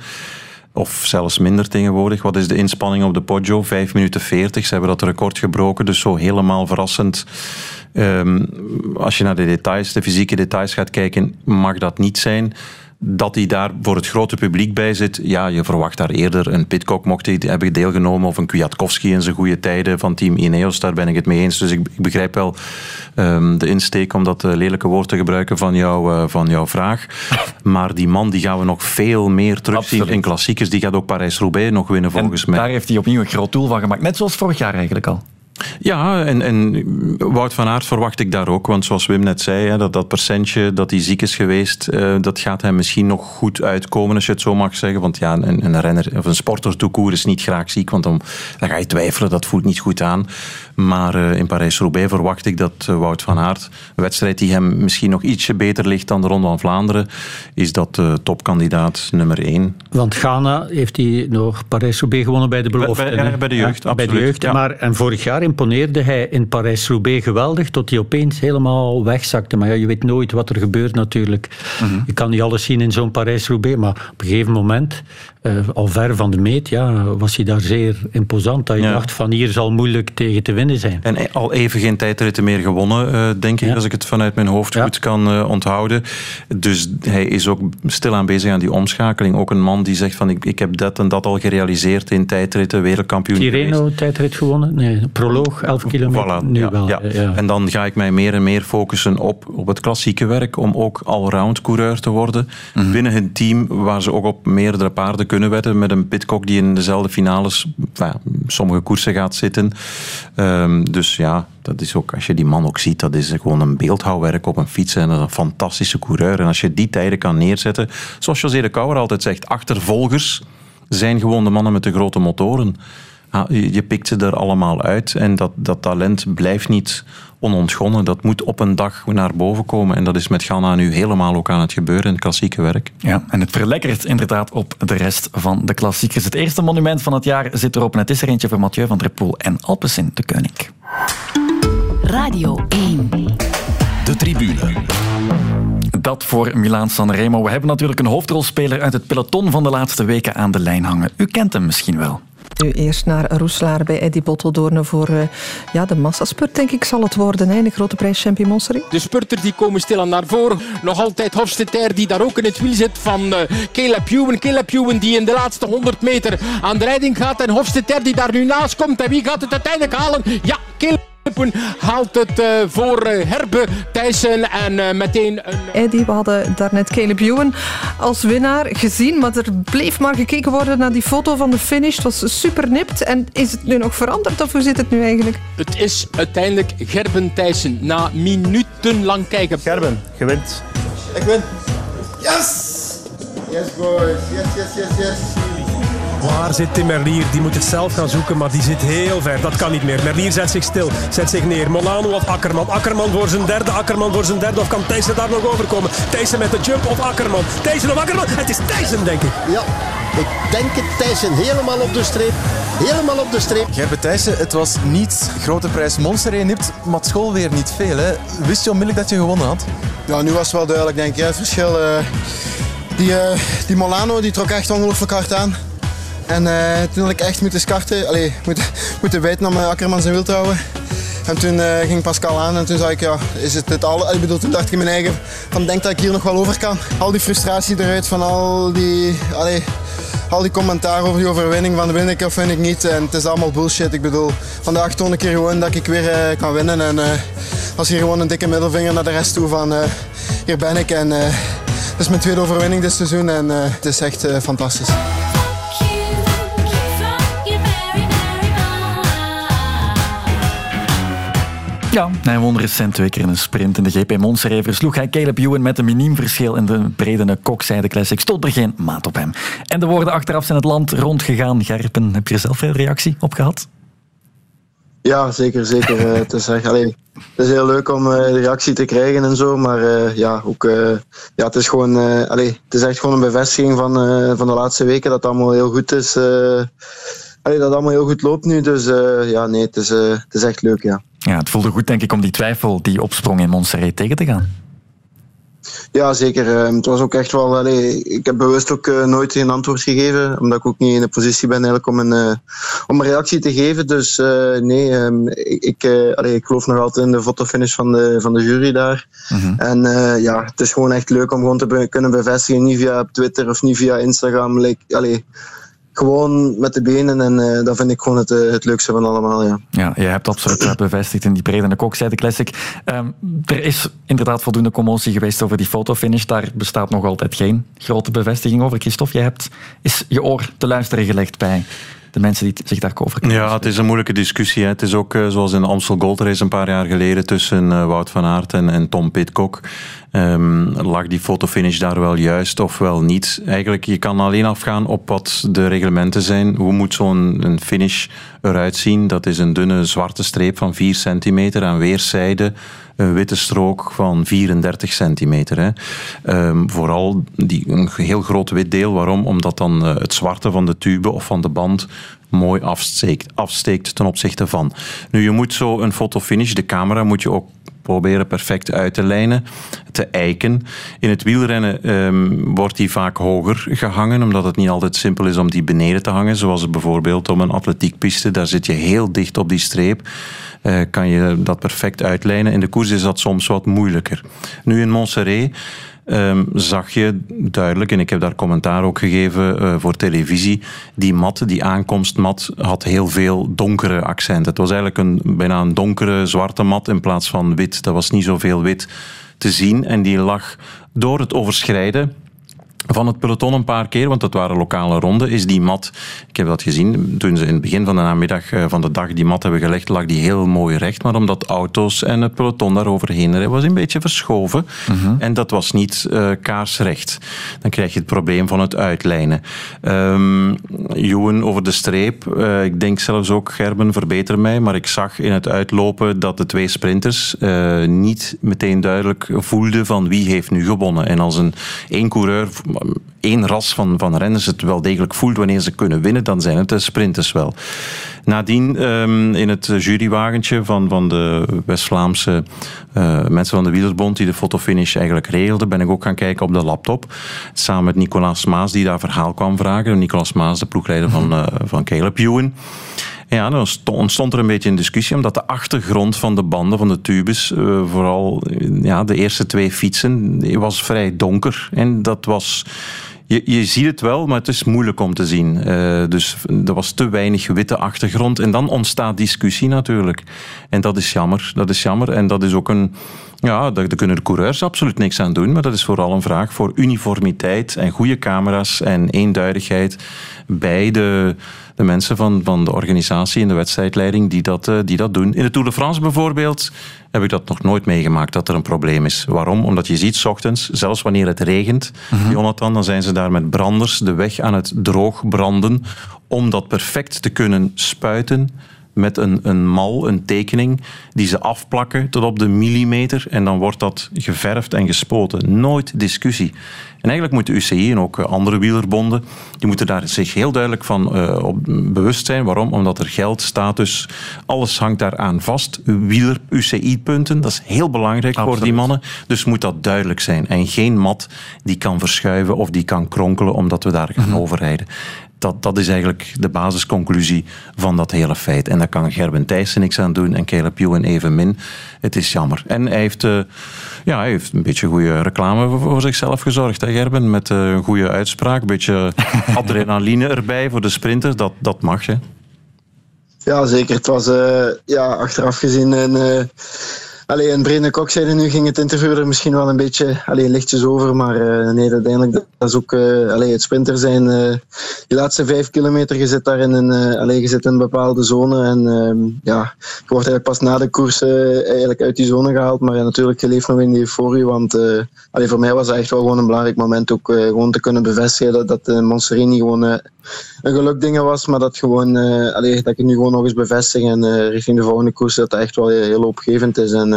Of zelfs minder tegenwoordig. Wat is de inspanning op de Poggio? 5 minuten 40. Ze hebben dat record gebroken, dus zo helemaal verrassend. Um, als je naar de details, de fysieke details gaat kijken, mag dat niet zijn dat hij daar voor het grote publiek bij zit. Ja, je verwacht daar eerder een Pitcock mocht hij hebben deelgenomen of een Kwiatkowski in zijn goede tijden van team Ineos. Daar ben ik het mee eens. Dus ik, ik begrijp wel um, de insteek om dat uh, lelijke woord te gebruiken van, jou, uh, van jouw vraag. Maar die man die gaan we nog veel meer terugzien in klassiekers. Die gaat ook Parijs-Roubaix nog winnen volgens en mij. Daar heeft hij opnieuw een groot doel van gemaakt. Net zoals vorig jaar eigenlijk al. Ja, en, en Wout van Aert verwacht ik daar ook. Want zoals Wim net zei, hè, dat, dat percentje dat hij ziek is geweest, uh, dat gaat hem misschien nog goed uitkomen, als je het zo mag zeggen. Want ja, een, een renner of een sporter toekoer is niet graag ziek, want dan, dan ga je twijfelen, dat voelt niet goed aan. Maar uh, in Parijs-Roubaix verwacht ik dat uh, Wout van Aert, een wedstrijd die hem misschien nog ietsje beter ligt dan de Ronde van Vlaanderen, is dat topkandidaat nummer één. Want Ghana heeft hij nog Parijs-Roubaix gewonnen bij de belofte. Bij, bij, bij de jeugd, ja, absoluut. Bij de jeugd, ja. maar en vorig jaar imponeerde hij in Parijs-Roubaix geweldig, tot hij opeens helemaal wegzakte. Maar ja, je weet nooit wat er gebeurt natuurlijk. Mm -hmm. Je kan niet alles zien in zo'n Parijs-Roubaix, maar op een gegeven moment, uh, al ver van de meet, ja, was hij daar zeer imposant. Dat je ja. dacht van hier zal moeilijk tegen te winnen zijn. En al even geen tijdritten meer gewonnen, uh, denk ik, ja. als ik het vanuit mijn hoofd goed kan uh, onthouden. Dus hij is ook stilaan bezig aan die omschakeling. Ook een man die zegt van ik, ik heb dat en dat al gerealiseerd in tijdritten, wereldkampioen Tirreno tijdrit gewonnen? Nee, proloog, 11 kilometer. Voilà, nu ja, wel. ja. En dan ga ik mij meer en meer focussen op, op het klassieke werk, om ook allround coureur te worden. Mm -hmm. Binnen het team waar ze ook op meerdere paarden kunnen wedden, met een Pitcock die in dezelfde finales, enfin, sommige koersen gaat zitten. Um, dus ja, dat is ook, als je die man ook ziet, dat is gewoon een beeldhouwwerk op een fiets en een fantastische coureur. En als je die tijden kan neerzetten, zoals José de Kouwer altijd zegt, achtervolgers zijn gewoon de mannen met de grote motoren. Je pikt ze er allemaal uit en dat, dat talent blijft niet onontgonnen. Dat moet op een dag naar boven komen. En dat is met Ghana nu helemaal ook aan het gebeuren in het klassieke werk. Ja, en het verlekkert inderdaad op de rest van de klassiekers. Het eerste monument van het jaar zit erop. En het is er eentje voor Mathieu van der Poel en Alpecin de Koning. Radio 1. De tribune. Dat voor Milaan Sanremo. We hebben natuurlijk een hoofdrolspeler uit het peloton van de laatste weken aan de lijn hangen. U kent hem misschien wel. Nu eerst naar Roeslaar bij Eddy Botteldoorne voor uh, ja, de massaspurt, denk ik, zal het worden. Hè, de grote prijs Champion Monsterie. De spurters die komen stilaan naar voren. Nog altijd Hofstetter die daar ook in het wiel zit van uh, Caleb Ewan. Caleb Ewan die in de laatste 100 meter aan de leiding gaat. En Hofstetter die daar nu naast komt. En wie gaat het uiteindelijk halen? Ja, Caleb haalt het uh, voor uh, Herbe Thijssen en uh, meteen een... Eddie, we hadden daarnet Caleb Ewan als winnaar gezien, maar er bleef maar gekeken worden naar die foto van de finish. Het was super nipt. En is het nu nog veranderd of hoe zit het nu eigenlijk? Het is uiteindelijk Gerben Thijssen na minutenlang kijken. Gerben, gewint. Ik win. Yes! Yes, boys. Yes, yes, yes, yes. Waar zit Tim Merlier? Die moet het zelf gaan zoeken, maar die zit heel ver. Dat kan niet meer. Merlier zet zich stil, zet zich neer. Molano of Akkerman? Akkerman voor zijn derde, Akkerman voor zijn derde. Of kan Thijssen daar nog overkomen? Thijssen met de jump of Akkerman? Thijssen of Akkerman? Het is Thijssen, denk ik. Ja, ik denk het. Thijssen helemaal op de streep. Helemaal op de streep. Gerbe Thijssen, het was niet grote prijs Monster. Je nipt, maar het school weer niet veel. Hè. Wist je onmiddellijk dat je gewonnen had? Ja, nu was het wel duidelijk, denk ik. Het verschil... Uh, die, uh, die Molano die trok echt ongelooflijk hard aan. En uh, toen had ik echt moeten skarten, allee, moeten, moeten weten om Akkerman zijn wiel te houden. En toen uh, ging Pascal aan en toen zei ik, ja, is het dit al? Ik bedoel, toen dacht ik in mijn eigen, van denk dat ik hier nog wel over kan. Al die frustratie eruit van al die, allee, al die commentaar over die overwinning, van win ik of win ik niet. En het is allemaal bullshit. Ik bedoel, vandaag toon ik hier gewoon dat ik weer kan winnen. En uh, als hier gewoon een dikke middelvinger naar de rest toe van, hier ben ik. En het is mijn tweede overwinning dit seizoen en het is echt fantastisch. Ja, hij won recent twee keer in een sprint. In de GP Monster versloeg hij Caleb Ewan met een miniem verschil in de Bredene Kokzijde Classic. Stond er geen maat op hem. En de woorden achteraf zijn het land rondgegaan. Gerpen, heb je er zelf veel reactie op gehad? Ja, zeker, zeker. het, is echt, allee, het is heel leuk om uh, de reactie te krijgen en zo, maar uh, ja, ook, uh, ja, het, is gewoon, allee, het is echt gewoon een bevestiging van, van de laatste weken dat het allemaal heel goed is. allee, dat het allemaal heel goed loopt nu, dus ja, nee, het is, het is echt leuk, ja. Ja, het voelde goed, denk ik, om die twijfel die opsprong in Montserrat tegen te gaan. Ja, zeker. Het was ook echt wel. Allee, ik heb bewust ook uh, nooit geen antwoord gegeven, omdat ik ook niet in de positie ben eigenlijk om een, uh, om een reactie te geven. Dus uh, nee, um, ik, allee, ik geloof nog altijd in de fotofinish van de, van de jury daar. Mm -hmm. En ja, het is gewoon echt leuk om gewoon te kunnen bevestigen, niet via Twitter of niet via Instagram. Like, allee, gewoon met de benen en uh, dat vind ik gewoon het, uh, het leukste van allemaal. Ja, ja je hebt absoluut bevestigd in die Brede Kokzijde Classic. Um, er is inderdaad voldoende commotie geweest over die fotofinish. Daar bestaat nog altijd geen grote bevestiging over. Christophe, jij hebt is je oor te luisteren gelegd bij de mensen die zich daarover kunnen. Ja, het is een moeilijke discussie. Hè. Het is ook uh, zoals in de Amstel Gold Race een paar jaar geleden tussen uh, Wout van Aert en, en Tom Pitcock. Um, lag die fotofinish daar wel juist of wel niet? Eigenlijk, je kan alleen afgaan op wat de reglementen zijn. Hoe moet zo'n finish eruit zien? Dat is een dunne zwarte streep van 4 centimeter aan weerszijden een witte strook van 34 centimeter. Hè. Um, vooral die, een heel groot wit deel. Waarom? Omdat dan uh, het zwarte van de tube of van de band mooi afsteekt, afsteekt ten opzichte van. Nu, je moet zo een fotofinish, de camera moet je ook proberen perfect uit te lijnen, te eiken. In het wielrennen um, wordt die vaak hoger gehangen, omdat het niet altijd simpel is om die beneden te hangen, zoals bijvoorbeeld om een atletiekpiste. Daar zit je heel dicht op die streep. Uh, kan je dat perfect uitlijnen. In de koers is dat soms wat moeilijker. Nu in Montserrat um, zag je duidelijk, en ik heb daar commentaar ook gegeven uh, voor televisie, die mat, die aankomstmat, had heel veel donkere accenten. Het was eigenlijk een, bijna een donkere zwarte mat in plaats van wit. Dat was niet zoveel wit te zien en die lag door het overschrijden van het peloton een paar keer, want dat waren lokale ronden, is die mat, ik heb dat gezien, toen ze in het begin van de namiddag van de dag die mat hebben gelegd, lag die heel mooi recht, maar omdat auto's en het peloton daaroverheen reden, was een beetje verschoven uh -huh. en dat was niet uh, kaarsrecht. Dan krijg je het probleem van het uitlijnen. Um, Joen over de streep, uh, ik denk zelfs ook, Gerben, verbeter mij, maar ik zag in het uitlopen dat de twee sprinters niet meteen duidelijk voelden van wie heeft nu gewonnen. En als een één coureur één ras van, van renners het wel degelijk voelt wanneer ze kunnen winnen, dan zijn het de sprinters wel. Nadien um, in het jurywagentje van, van de West-Vlaamse uh, mensen van de Wielersbond die de fotofinish eigenlijk regelden, ben ik ook gaan kijken op de laptop. Samen met Nicolaas Maas die daar verhaal kwam vragen. Nicolaas Maas, de ploegleider van, uh, van. Ja, dan ontstond er een beetje een discussie, omdat de achtergrond van de banden, van de tubes, uh, vooral ja, de eerste twee fietsen, was vrij donker. En dat was je, je ziet het wel, maar het is moeilijk om te zien. Uh, dus er was te weinig witte achtergrond. En dan ontstaat discussie natuurlijk. En dat is jammer. Dat is jammer. En dat is ook een. Ja, daar kunnen de coureurs absoluut niks aan doen. Maar dat is vooral een vraag voor uniformiteit en goede camera's en eenduidigheid bij de de mensen van, van de organisatie en de wedstrijdleiding die dat, uh, die dat doen. In de Tour de France bijvoorbeeld heb ik dat nog nooit meegemaakt dat er een probleem is. Waarom? Omdat je ziet, s ochtends, zelfs wanneer het regent, mm-hmm. Jonathan, dan zijn ze daar met branders de weg aan het droog branden om dat perfect te kunnen spuiten met een, een mal, een tekening, die ze afplakken tot op de millimeter en dan wordt dat geverfd en gespoten. Nooit discussie. En eigenlijk moet de UCI en ook andere wielerbonden, die moeten daar zich heel duidelijk van uh, op bewust zijn. Waarom? Omdat er geld, status, alles hangt daaraan vast. Wieler, UCI-punten, dat is heel belangrijk Absoluut. voor die mannen. Dus moet dat duidelijk zijn. En geen mat die kan verschuiven of die kan kronkelen omdat we daar gaan mm-hmm. overrijden dat, dat is eigenlijk de basisconclusie van dat hele feit. En daar kan Gerben Thijssen niks aan doen en Caleb Ewan evenmin. Het is jammer. En hij heeft, uh, ja, hij heeft een beetje goede reclame voor zichzelf gezorgd, hè Gerben? Met uh, een goede uitspraak, een beetje adrenaline erbij voor de sprinters. Dat, dat mag, je. Ja, zeker. Het was uh, ja, achteraf gezien een Allee, en Brene Kok zei nu ging het interview er misschien wel een beetje allee, lichtjes over, maar uh, nee, uiteindelijk dat is ook uh, het sprinter zijn. Uh, die laatste vijf kilometer, je zit daar in een, allee, in bepaalde zone en uh, ja, je wordt eigenlijk pas na de koers eigenlijk uit die zone gehaald, maar ja, natuurlijk je leeft nog in die euforie, want allee, voor mij was het echt wel gewoon een belangrijk moment ook gewoon te kunnen bevestigen dat, dat gewoon een gelukdingen was, maar dat, gewoon, allee, dat ik het nu gewoon nog eens bevestig en richting de volgende koers dat het echt wel heel, opgevend is en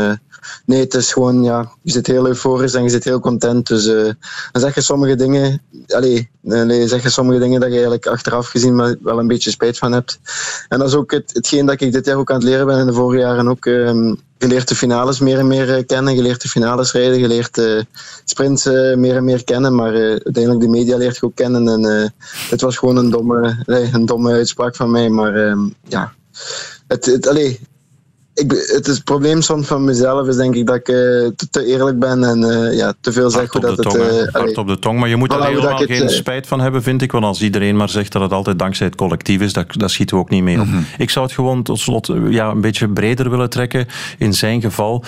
nee, het is gewoon, ja, je zit heel euforisch en je zit heel content. Dus uh, dan zeg je sommige dingen, allee, nee, zeg je sommige dingen dat je eigenlijk achteraf gezien wel een beetje spijt van hebt. En dat is ook het, hetgeen dat ik dit jaar ook aan het leren ben en de vorige jaren ook. Um, je leert de finales meer en meer kennen, je leert de finales rijden, je leert de sprints uh, meer en meer kennen, maar uh, uiteindelijk de media leert je ook kennen. En uh, het was gewoon een domme, een domme uitspraak van mij, maar ehm, ja. Het, het, allee, ik, het, is het probleem soms van mezelf is denk ik dat ik uh, te, te, eerlijk ben en uh, ja, te veel zeg hoe dat het... Uh, hard op de tong, maar je moet er helemaal geen het, spijt van hebben, vind ik. Want als iedereen maar zegt dat het altijd dankzij het collectief is, dat, dat schieten we ook niet mee op. Mm -hmm. Ik zou het gewoon tot slot ja, een beetje breder willen trekken. In zijn geval,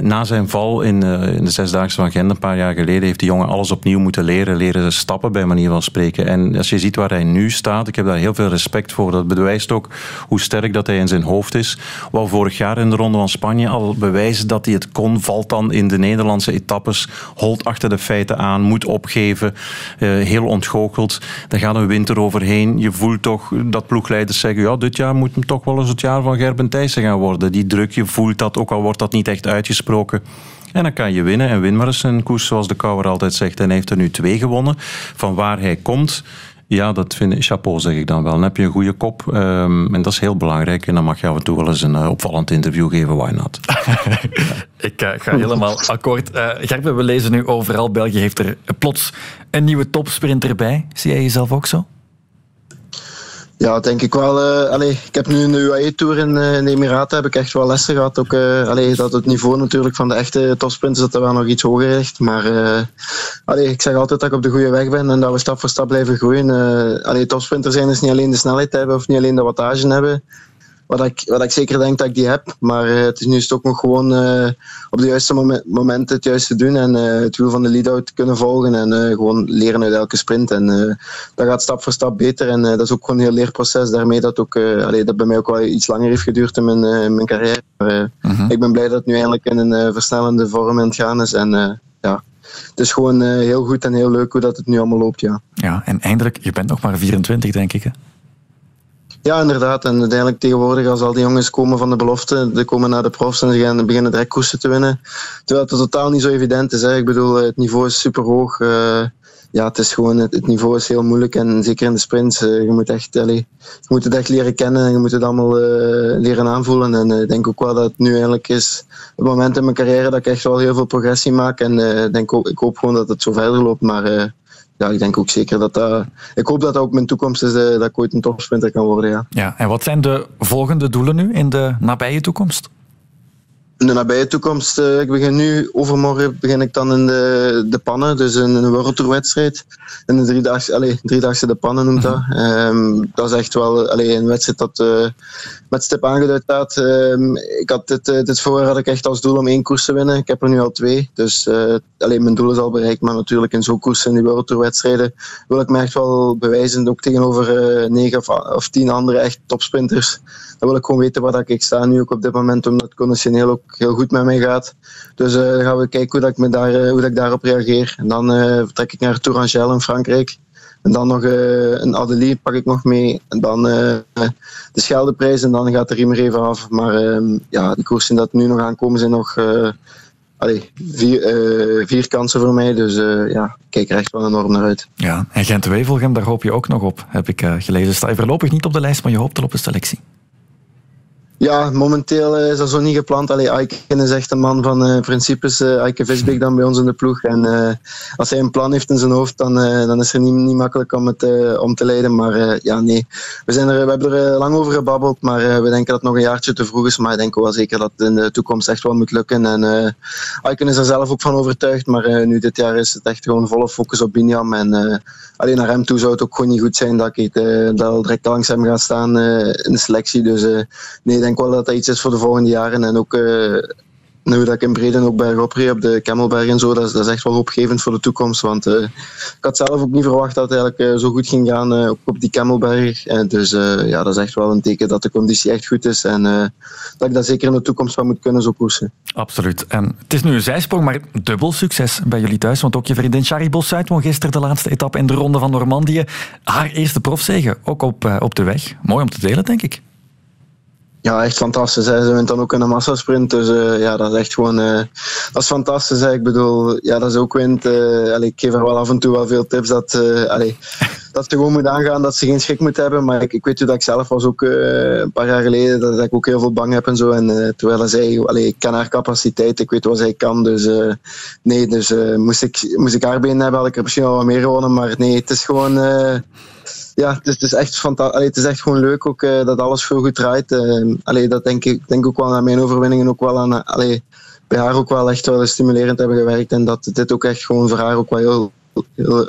na zijn val in, in de Zesdaagse van Gent een paar jaar geleden, heeft die jongen alles opnieuw moeten leren. Leren stappen, bij manier van spreken. En als je ziet waar hij nu staat, ik heb daar heel veel respect voor. Dat bewijst ook hoe sterk dat hij in zijn hoofd is. Wou vorig jaar in de Ronde van Spanje al bewijzen dat hij het kon. Valt dan in de Nederlandse etappes, holt achter de feiten aan, moet opgeven. Uh, heel ontgoocheld. Daar gaat een winter overheen. Je voelt toch dat ploegleiders zeggen, ja, dit jaar moet toch wel eens het jaar van Gerben Thijssen gaan worden. Die druk, je voelt dat, ook al wordt dat niet echt uitgesproken. En dan kan je winnen. En win maar eens een koers, zoals de Kouwer altijd zegt. En hij heeft er nu twee gewonnen. Van waar hij komt ja, dat vind ik chapeau, zeg ik dan wel. Dan heb je een goede kop. Um, en dat is heel belangrijk. En dan mag je af en toe wel eens een uh, opvallend interview geven. Why not? ik uh, ga helemaal akkoord. Uh, Gerben, we lezen nu overal. België heeft er plots een nieuwe topsprinter bij. Zie jij jezelf ook zo? Ja, denk ik wel. Uh, allee, ik heb nu een UAE-tour in, uh, in, de Emiraten. Heb ik echt wel lessen gehad. Ook, uh, allee, dat het niveau natuurlijk van de echte topsprinters dat er wel nog iets hoger ligt. Maar allee, ik zeg altijd dat ik op de goede weg ben en dat we stap voor stap blijven groeien. allee, topsprinter zijn is niet alleen de snelheid hebben of niet alleen de wattage hebben. Wat ik, wat ik zeker denk dat ik die heb. Maar uh, het is nu ook nog gewoon uh, op de juiste moment, moment het juiste doen. En uh, het wiel van de lead-out kunnen volgen. En gewoon leren uit elke sprint. En dat gaat stap voor stap beter. En dat is ook gewoon een heel leerproces. Daarmee dat ook, allee, dat bij mij ook wel iets langer heeft geduurd in mijn, in mijn carrière. Maar -huh. ik ben blij dat het nu eindelijk in een versnellende vorm aan het gaan is. En ja, het is gewoon heel goed en heel leuk hoe dat het nu allemaal loopt. Ja, ja en eindelijk, je bent nog maar 24 denk ik hè? Ja, inderdaad. En uiteindelijk tegenwoordig, als al die jongens komen van de belofte, die komen naar de profs en ze gaan beginnen direct koersen te winnen. Terwijl het totaal niet zo evident is. Hè. Ik bedoel, het niveau is super hoog. Uh, ja, het is gewoon, het, niveau is heel moeilijk en zeker in de sprints, eh, je, moet echt, allee, je moet het echt leren kennen en je moet het allemaal eh, leren aanvoelen. En eh, ik denk ook wel dat het nu eigenlijk is het moment in mijn carrière dat ik echt wel heel veel progressie maak. En eh, denk ik hoop gewoon dat het zo verder loopt, maar eh, ja, ik denk ook zeker dat dat... Ik hoop dat dat ook mijn toekomst is, eh, dat ik ooit een topsprinter kan worden, ja. Ja, en wat zijn de volgende doelen nu in de nabije toekomst? In de nabije toekomst, eh, ik begin nu, overmorgen begin ik dan in de, de pannen, dus in een wereldtourwedstrijd. In de driedaagse, allez, driedaagse de pannen noemt dat. Ehm, dat is echt wel allez, een wedstrijd dat eh, met stip aangeduid staat. Ehm, ik had dit, eh, dit voorjaar had ik echt als doel om één koers te winnen. Ik heb er nu al twee, dus alleen mijn doel is al bereikt. Maar natuurlijk in zo'n koers, in die wereldtourwedstrijden, wil ik me echt wel bewijzen, ook tegenover negen of, of tien andere echt topsprinters. Dan wil ik gewoon weten waar dat ik sta nu ook op dit moment, omdat conditioneel ook heel goed met mij gaat. Dus eh, dan gaan we kijken hoe, dat ik, daar, eh, hoe dat ik daarop reageer. En dan eh, vertrek ik naar Tourangelle in Frankrijk. En dan nog een Adelie pak ik nog mee. En dan de Scheldeprijs en dan gaat de riem even af. Maar ehm, ja, de koersen dat nu nog aankomen zijn nog allee, vier, vier kansen voor mij. Dus ja, ik kijk er echt wel enorm naar uit. Ja, en Gent-Wevelgem, daar hoop je ook nog op, heb ik eh, gelezen. Sta je voorlopig niet op de lijst, maar je hoopt al op een selectie. Ja, momenteel eh, is dat zo niet gepland. Allee, Aiken is echt een man van eh, principes. eh Aiken Visbeek dan bij ons in de ploeg. En als hij een plan heeft in zijn hoofd, dan, dan is het niet, niet makkelijk om het om te leiden. Maar ja, nee. We, zijn er, we hebben er lang over gebabbeld, maar we denken dat het nog een jaartje te vroeg is. Maar ik denk wel zeker dat het in de toekomst echt wel moet lukken. En Aiken is er zelf ook van overtuigd. Maar nu dit jaar is het echt gewoon volle focus op Binyam. En alleen naar hem toe zou het ook gewoon niet goed zijn dat ik dat direct langs hem ga staan in de selectie. Dus nee, ik denk wel dat dat iets is voor de volgende jaren. En ook eh, nu dat ik in Breden ook bergop reed op de Kemmelberg en zo, dat is, echt wel hoopgevend voor de toekomst. Want eh, ik had zelf ook niet verwacht dat het eigenlijk eh, zo goed ging gaan op die Kemmelberg. Dus ja, dat is echt wel een teken dat de conditie echt goed is. En dat ik dat zeker in de toekomst wel moet kunnen zo koersen. Absoluut. En het is nu een zijsprong, maar dubbel succes bij jullie thuis. Want ook je vriendin Charlie Bossuit won gisteren de laatste etappe in de Ronde van Normandië. Haar eerste profzegen, ook op, op de weg. Mooi om te delen, denk ik. Ja, echt fantastisch. Hè. Ze wint dan ook in een massasprint. Dus eh, ja, dat is echt gewoon... eh, dat is fantastisch. Hè. Ik bedoel, ja, dat is ook wint. eh, allee, ik geef haar wel af en toe wel veel tips dat, eh, allee, dat ze gewoon moet aangaan, dat ze geen schrik moet hebben. Maar ik, ik weet dat ik zelf was ook eh, een paar jaar geleden, dat ik ook heel veel bang heb en zo. En eh, terwijl zij... Allee, ik ken haar capaciteit, ik weet wat zij kan. Dus eh, nee, dus eh, moest, ik, moest ik haar benen hebben, had ik er misschien wel wat meer gewonnen. Maar nee, het is gewoon... ja, het is, het is echt fantastisch. Het is echt gewoon leuk ook eh, dat alles veel goed draait. Eh, allee, dat denk ik denk ook wel aan mijn overwinningen ook wel aan. eh, allee, bij haar ook wel echt wel stimulerend hebben gewerkt. En dat dit ook echt gewoon voor haar ook wel heel, heel,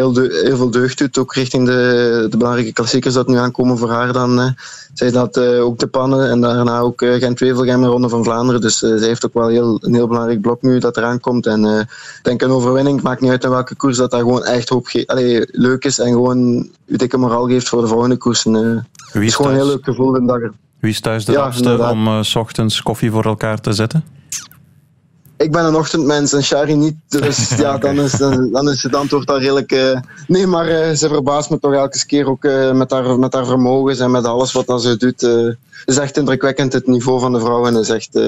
heel, de- heel veel deugd doet. Ook richting de, de belangrijke klassiekers dat nu aankomen voor haar dan. zij dat eh, ook de pannen en daarna ook Gent-Wevelgem en Ronde van Vlaanderen. Dus eh, zij heeft ook wel heel, een heel belangrijk blok nu dat eraan komt. En ik denk een overwinning, het maakt niet uit in welke koers, dat dat gewoon echt hoop allee, leuk is en gewoon u dikke moraal geeft voor de volgende koersen. het is gewoon een heel leuk gevoel de dag. Wie is thuis de Ja, om s ochtends koffie voor elkaar te zetten? Ik ben een ochtendmens en Shari niet. Dus ja, dan is, dan, dan is het antwoord al redelijk. eh, nee, maar eh, ze verbaast me toch elke keer ook eh, met, haar, met haar vermogens en met alles wat dat ze doet. het is echt indrukwekkend, het niveau van de vrouwen is echt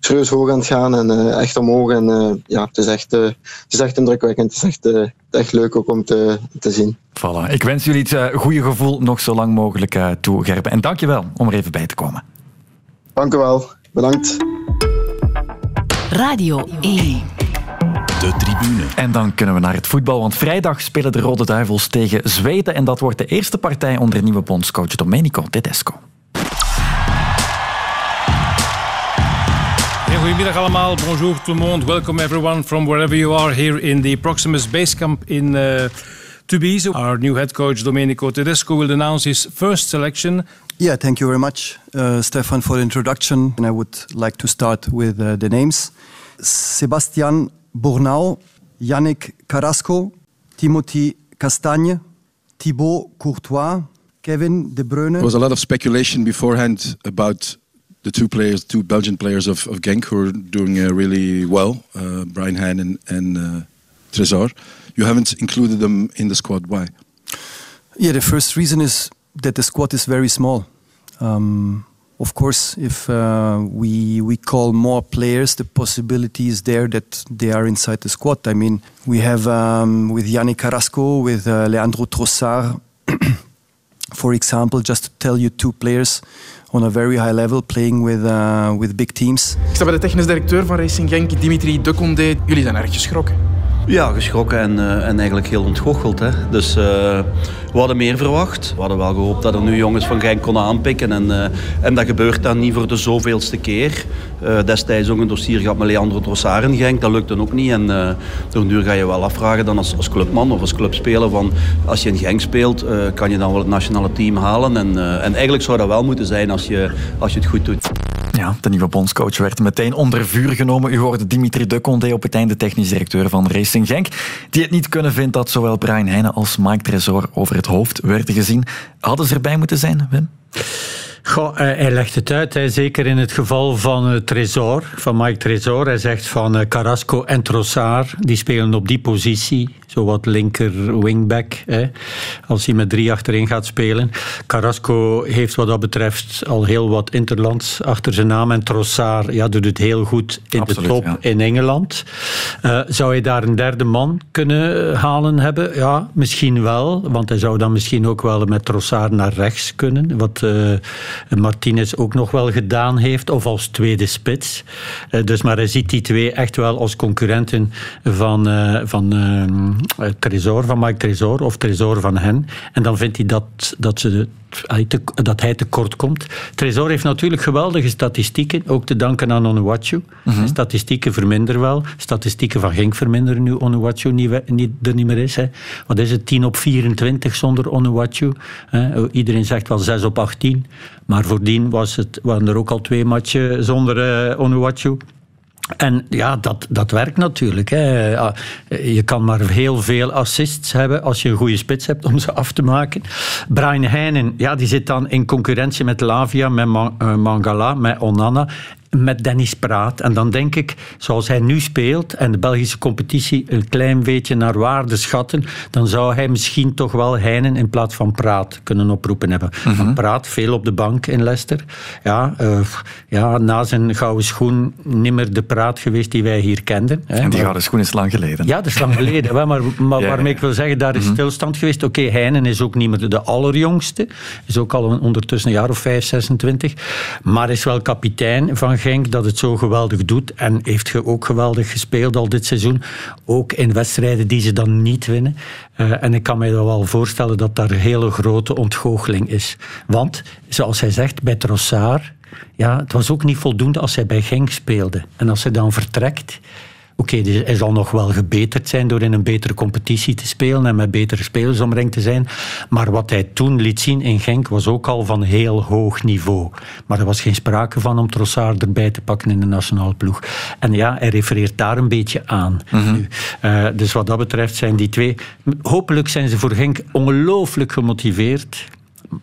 serieus hoog aan het gaan en echt omhoog. En ja, het is, echt, het is echt indrukwekkend. Het is echt, echt leuk ook om te, te zien. Voilà. Ik wens jullie het goede gevoel nog zo lang mogelijk toe, Gerben. En dank je wel om er even bij te komen. Dank u wel. Bedankt. Radio 1. De tribune. En dan kunnen we naar het voetbal, want vrijdag spelen de Rode Duivels tegen Zweden. En dat wordt de eerste partij onder nieuwe bondscoach Domenico Tedesco. Hey, goedemiddag allemaal. Bonjour tout le monde. Welcome everyone from wherever you are here in the Proximus Base Camp in uh, Tubize. Our new head coach Domenico Tedesco will announce his first selection. Yeah, thank you very much, uh, Stefan, for the introduction. And I would like to start with uh, the names Sebastian Bournau, Yannick Carrasco, Timothy Castagne, Thibaut Courtois, Kevin De Bruyne. There was a lot of speculation beforehand about the two players, two Belgian players of, of Genk who are doing uh, really well, uh, Brian Hein and, and uh, Trezor. You haven't included them in the squad. Why? Yeah, the first reason is that the squad is very small. Um, of course, if uh, we we call more players, the possibility is there that they are inside the squad. I mean, we have um, with Yannick Carrasco, with uh, Leandro Trossard, for example, just to tell you two players on a very high level playing with, uh, with big teams. Ik sta bij de technisch directeur van Racing Genk, Dimitri de Condé. Jullie zijn erg geschrokken. Ja, geschrokken en, uh, en eigenlijk heel ontgoocheld. Hè. Dus uh, we hadden meer verwacht. We hadden wel gehoopt dat er nu jongens van Genk konden aanpikken. En, uh, en dat gebeurt dan niet voor de zoveelste keer. destijds ook een dossier gehad met Leandro Trossard in Genk. Dat lukte ook niet. En uh, door duur ga je wel afvragen dan als, als clubman of als clubspeler. Van, als je in Genk speelt, kan je dan wel het nationale team halen. En, en eigenlijk zou dat wel moeten zijn als je, als je het goed doet. Ja, de nieuwe bondscoach werd meteen onder vuur genomen. U hoorde Dimitri de Condé op het einde technisch directeur van Racing Genk, die het niet kunnen vindt dat zowel Brian Heijnen als Mike Tresor over het hoofd werden gezien. Hadden ze erbij moeten zijn, Wim? Goh, hij legt het uit, hè. zeker in het geval van uh, Tresor, van Mike Tresor. Hij zegt van uh, Carrasco en Trossard, die spelen op die positie zo wat linker wingback, hè, als hij met drie achterin gaat spelen. Carrasco heeft wat dat betreft al heel wat interlands achter zijn naam. En Trossard ja, doet het heel goed in Absoluut, de top in Engeland. Uh, zou hij daar een derde man kunnen halen hebben? Ja, misschien wel. Want hij zou dan misschien ook wel met Trossard naar rechts kunnen. Wat Martinez ook nog wel gedaan heeft. Of als tweede spits. Uh, dus, maar hij ziet die twee echt wel als concurrenten van, van uh, Tresor van Mike Tresor of Tresor van hen. En dan vindt hij dat, dat, ze dat hij tekort komt. Tresor heeft natuurlijk geweldige statistieken, ook te danken aan Onuwachu. Mm Statistieken verminderen wel. Statistieken van Genk verminderen nu Onuwachu niet, niet, er niet meer is. Hè. Wat is het, 10 op 24 zonder Onuwachu? Iedereen zegt wel 6 op 18. Maar voordien was het, waren er ook al twee matchen zonder uh. En ja, dat, dat werkt natuurlijk. Hè. Je kan maar heel veel assists hebben als je een goede spits hebt om ze af te maken. Brian Heijnen, ja, die zit dan in concurrentie met Lavia, met Mangala, met Onana met Dennis praat. En dan denk ik, zoals hij nu speelt en de Belgische competitie een klein beetje naar waarde schatten, dan zou hij misschien toch wel Heinen in plaats van Praat kunnen oproepen hebben. Mm Praat veel op de bank in Leicester. Ja, uh, ja, na zijn gouden schoen nimmer de Praat geweest die wij hier kenden. Hè. En die gouden schoen is lang geleden. Ja, dat is lang geleden. maar, maar ja, waarmee ik wil zeggen, daar is mhm. stilstand geweest. Oké, okay, Heinen is ook niet meer de allerjongste. Is ook al ondertussen een jaar of 5, 26. Maar is wel kapitein van Dat het zo geweldig doet. En heeft ook geweldig gespeeld al dit seizoen. Ook in wedstrijden die ze dan niet winnen. Uh, en ik kan me wel voorstellen dat daar een hele grote ontgoocheling is. Want, zoals hij zegt, bij Trossard... Ja, het was ook niet voldoende als hij bij Genk speelde. En als hij dan vertrekt Oké, okay, hij zal nog wel gebeterd zijn door in een betere competitie te spelen en met betere spelers omringd te zijn. Maar wat hij toen liet zien in Genk was ook al van heel hoog niveau. Maar er was geen sprake van om Trossard erbij te pakken in de nationale ploeg. En ja, hij refereert daar een beetje aan. Mm nu, uh, dus wat dat betreft zijn die twee... Hopelijk zijn ze voor Genk ongelooflijk gemotiveerd.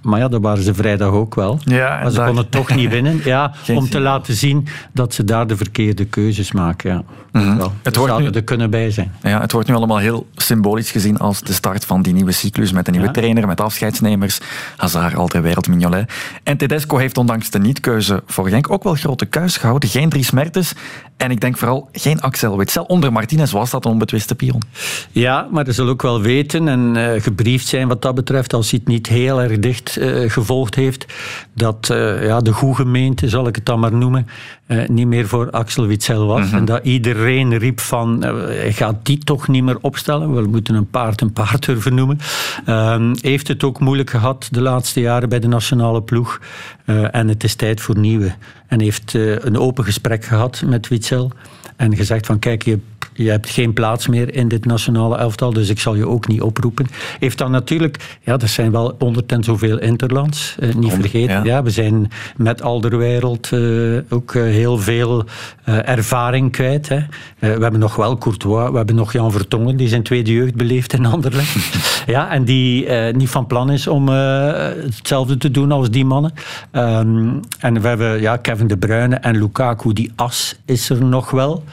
Maar ja, dat waren ze vrijdag ook wel. Ja, maar ze konden toch niet winnen. Ja, om te laten zien dat ze daar de verkeerde keuzes maken. Ja. Mm -hmm. het hoort nu, er kunnen bij zijn. Ja, het wordt nu allemaal heel symbolisch gezien als de start van die nieuwe cyclus met een nieuwe ja. trainer, met afscheidsnemers. Hazard, altijd wereld, Mignolet. En Tedesco heeft ondanks de niet-keuze voor Genk ook wel grote keus gehouden. Geen Dries Mertens en ik denk vooral geen Axel Witsel. Onder Martinez was dat een onbetwiste pion. Ja, maar ze zullen ook wel weten en uh, gebriefd zijn wat dat betreft, als hij het niet heel erg dicht uh, gevolgd heeft, dat uh, ja, de goede gemeente, zal ik het dan maar noemen, niet meer voor Axel Witsel was. Mm -hmm. En dat iedereen riep van, hij gaat die toch niet meer opstellen. We moeten een paard een paard durven noemen. Ehm, heeft het ook moeilijk gehad de laatste jaren bij de nationale ploeg. en het is tijd voor nieuwe. En heeft een open gesprek gehad met Witsel. En gezegd van kijk, je, je hebt geen plaats meer in dit nationale elftal, dus ik zal je ook niet oproepen. Heeft dan natuurlijk, ja, dat zijn wel honderd en zoveel interlands, eh, niet vergeten. Ja. ja. we zijn met Alderwereld uh, ook uh, heel veel uh, ervaring kwijt. Hè. we hebben nog wel Courtois, we hebben nog Jan Vertongen, die zijn tweede jeugd beleeft in Anderlecht. ja, en die niet van plan is om hetzelfde te doen als die mannen. Um, en we hebben ja, Kevin De Bruyne en Lukaku, die as is er nog wel.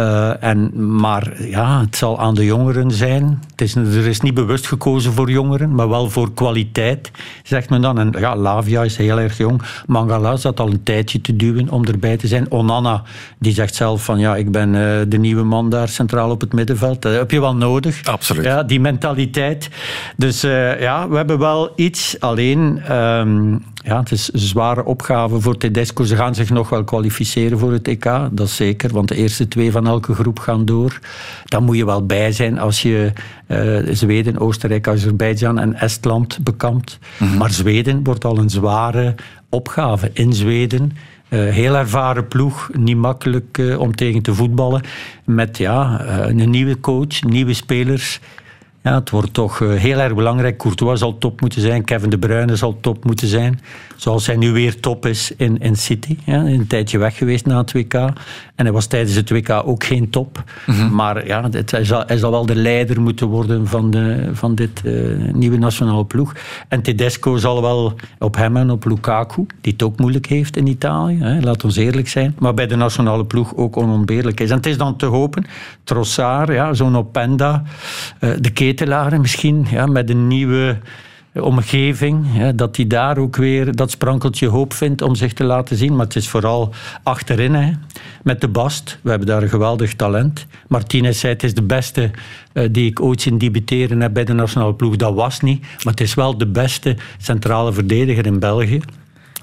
Uh, en maar ja, het zal aan de jongeren zijn. Het is, er is niet bewust gekozen voor jongeren, maar wel voor kwaliteit, zegt men dan. En ja, Lavia is heel erg jong. Mangala zat al een tijdje te duwen om erbij te zijn. Onana, die zegt zelf van ja, ik ben uh, de nieuwe man daar centraal op het middenveld. Dat heb je wel nodig. Absoluut. Ja, die mentaliteit. Dus uh, ja, we hebben wel iets. Alleen, um, ja, het is een zware opgave voor Tedesco. Ze gaan zich nog wel kwalificeren voor het EK, dat is zeker. Want de eerste twee van elke groep gaan door. Dan moet je wel bij zijn als je uh, Zweden, Oostenrijk, Azerbeidzjan en Estland bekampt. Mm -hmm. Maar Zweden wordt al een zware opgave in Zweden. Uh, heel ervaren ploeg, niet makkelijk uh, om tegen te voetballen. Met ja, uh, een nieuwe coach, nieuwe spelers. Ja, het wordt toch heel erg belangrijk. Courtois zal top moeten zijn, Kevin De Bruyne zal top moeten zijn. Zoals hij nu weer top is in, in City. Ja, een tijdje weg geweest na het WK. En hij was tijdens het WK ook geen top. Mm -hmm. Maar ja, het, hij, zal, hij zal wel de leider moeten worden van, de, van dit uh, nieuwe nationale ploeg. En Tedesco zal wel op hem en op Lukaku, die het ook moeilijk heeft in Italië. Hè, laat ons eerlijk zijn. Maar bij de nationale ploeg ook onontbeerlijk is. En het is dan te hopen, Trossard, ja, zo'n Openda, uh, de ketelaren misschien, ja, met een nieuwe omgeving, ja, dat hij daar ook weer dat sprankeltje hoop vindt om zich te laten zien. Maar het is vooral achterin, hè, met de Bast. We hebben daar een geweldig talent. Martinez zei, het is de beste uh, die ik ooit zien debuteren heb bij de nationale ploeg. Dat was niet, maar het is wel de beste centrale verdediger in België.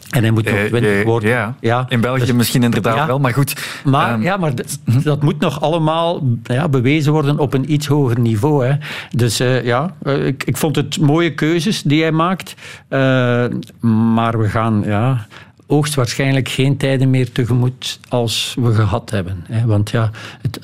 En hij moet nog 20 uh, uh, worden. Ja. ja. In België dus, misschien inderdaad ja. wel, maar goed. Maar, um, ja, maar dat, dat, moet nog allemaal ja, bewezen worden op een iets hoger niveau. Hè. Dus uh, ja, ik, ik, vond het mooie keuzes die hij maakt. maar we gaan ja, hoogstwaarschijnlijk geen tijden meer tegemoet als we gehad hebben. Hè. Want ja, het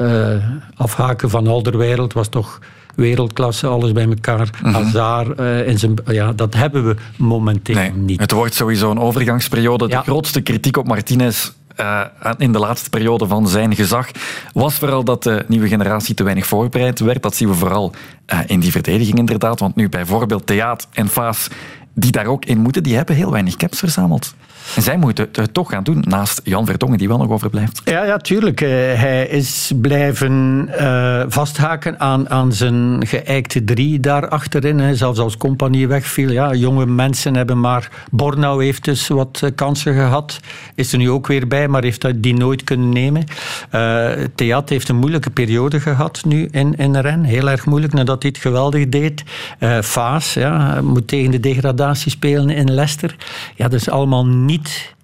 afhaken van Alderwereld was toch wereldklasse, alles bij elkaar. Mm -hmm. Hazard, uh, in zijn, ja, dat hebben we momenteel nee, niet. Het wordt sowieso een overgangsperiode. Ja. De grootste kritiek op Martinez uh, in de laatste periode van zijn gezag was vooral dat de nieuwe generatie te weinig voorbereid werd. Dat zien we vooral uh, in die verdediging inderdaad. Want nu bijvoorbeeld Theaat en Faas, die daar ook in moeten, die hebben heel weinig caps verzameld. Zij moeten het toch gaan doen, naast Jan Vertongen, die wel nog overblijft. Ja, ja tuurlijk. Uh, hij is blijven uh, vasthaken aan, aan zijn geëikte drie daar achterin. Hè. Zelfs als compagnie wegviel. Ja, jonge mensen hebben maar... Bornau heeft dus wat uh, kansen gehad. Is er nu ook weer bij, maar heeft die nooit kunnen nemen. Theat heeft een moeilijke periode gehad nu in, in Ren. Heel erg moeilijk, nadat hij het geweldig deed. Faas ja, moet tegen de degradatie spelen in Leicester. Ja, dat is allemaal niet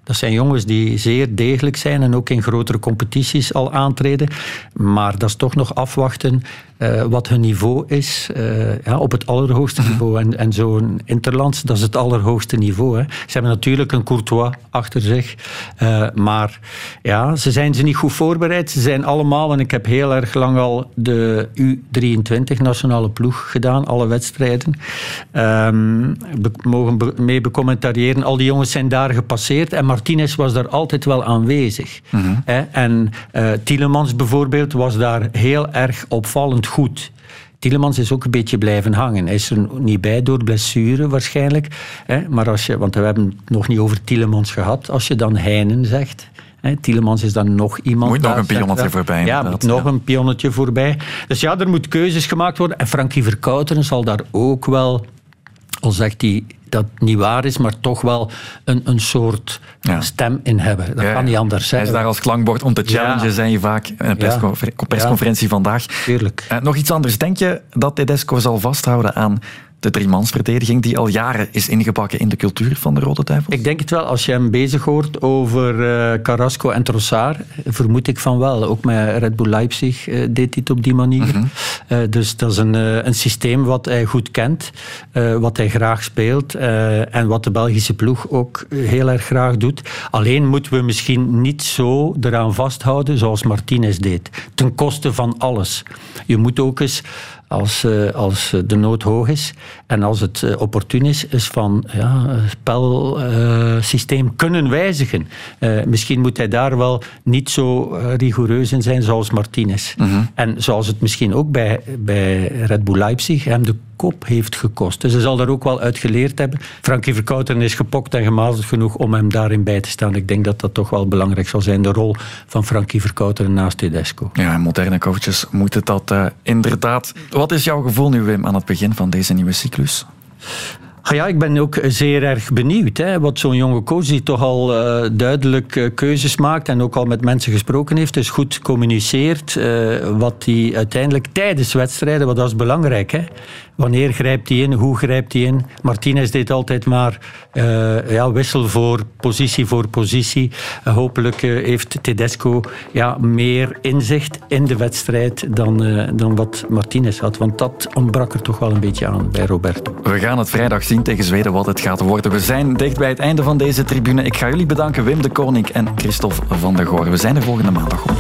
Dat zijn jongens die zeer degelijk zijn en ook in grotere competities al aantreden. Maar dat is toch nog afwachten uh, wat hun niveau is uh, ja, op het allerhoogste niveau. En, en zo'n Interlands, dat is het allerhoogste niveau. Hè. Ze hebben natuurlijk een Courtois achter zich. Uh, maar ja, ze zijn ze niet goed voorbereid. Ze zijn allemaal, en ik heb heel erg lang al de U23 nationale ploeg gedaan, alle wedstrijden. Um, be, mogen be, mee becommentariëren. Al die jongens zijn daar gepasseerd. En Martinez was daar altijd wel aanwezig. -hmm. Hè. En Tielemans bijvoorbeeld was daar heel erg opvallend goed. Tielemans is ook een beetje blijven hangen. Hij is er niet bij door blessure waarschijnlijk. Hè? Maar als je, want we hebben het nog niet over Tielemans gehad. Als je dan Heinen zegt... Hè, Tielemans is dan nog iemand... Moet nog een pionnetje voorbij. Ja, moet nog ja. een pionnetje voorbij. Dus ja, er moeten keuzes gemaakt worden. En Frankie Verkouteren zal daar ook wel... Al zegt hij dat niet waar is, maar toch wel een, een soort ja. stem in hebben. Dat ja, kan niet anders zijn. Hij is daar als klankbord om te challengen, ja. zei je vaak in een persconfer persconferentie vandaag. Tuurlijk. Uh, nog iets anders. Denk je dat Tedesco zal vasthouden aan de driemansverdediging die al jaren is ingebakken in de cultuur van de Rode Duivels? Ik denk het wel. Als je hem bezig hoort over uh, Carrasco en Trossard, vermoed ik van wel. Ook met Red Bull Leipzig uh, deed hij het op die manier. -hmm. uh, dus dat is een, een systeem wat hij goed kent, wat hij graag speelt en wat de Belgische ploeg ook heel erg graag doet. Alleen moeten we misschien niet zo eraan vasthouden zoals Martinez deed. Ten koste van alles. Je moet ook eens als, uh, als de nood hoog is en als het uh, opportun is, is van ja, spelsysteem uh, kunnen wijzigen. misschien moet hij daar wel niet zo rigoureus in zijn zoals Martinez. Mm -hmm. En zoals het misschien ook bij, bij Red Bull Leipzig, hem de kop heeft gekost. Dus hij zal daar ook wel uit geleerd hebben. Frankie Verkouteren is gepokt en gemazeld genoeg om hem daarin bij te staan. Ik denk dat dat toch wel belangrijk zal zijn, de rol van Frankie Verkouteren naast Tedesco. Ja, moderne coaches moeten dat uh, inderdaad. Wat is jouw gevoel nu, Wim, aan het begin van deze nieuwe cyclus? Ah ja, ik ben ook zeer erg benieuwd. Hè, wat zo'n jonge coach die toch al uh, duidelijk uh, keuzes maakt en ook al met mensen gesproken heeft, dus goed communiceert uh, wat hij uiteindelijk tijdens wedstrijden, want dat is belangrijk. Hè, Wanneer grijpt hij in? Hoe grijpt hij in? Martinez deed altijd maar uh, ja, wissel voor positie voor positie. Uh, hopelijk uh, heeft Tedesco ja, meer inzicht in de wedstrijd dan, dan wat Martinez had. Want dat ontbrak er toch wel een beetje aan bij Roberto. We gaan het vrijdag zien tegen Zweden wat het gaat worden. We zijn dicht bij het einde van deze tribune. Ik ga jullie bedanken, Wim de Koning en Christophe van der Goor. We zijn er volgende maandag. Op.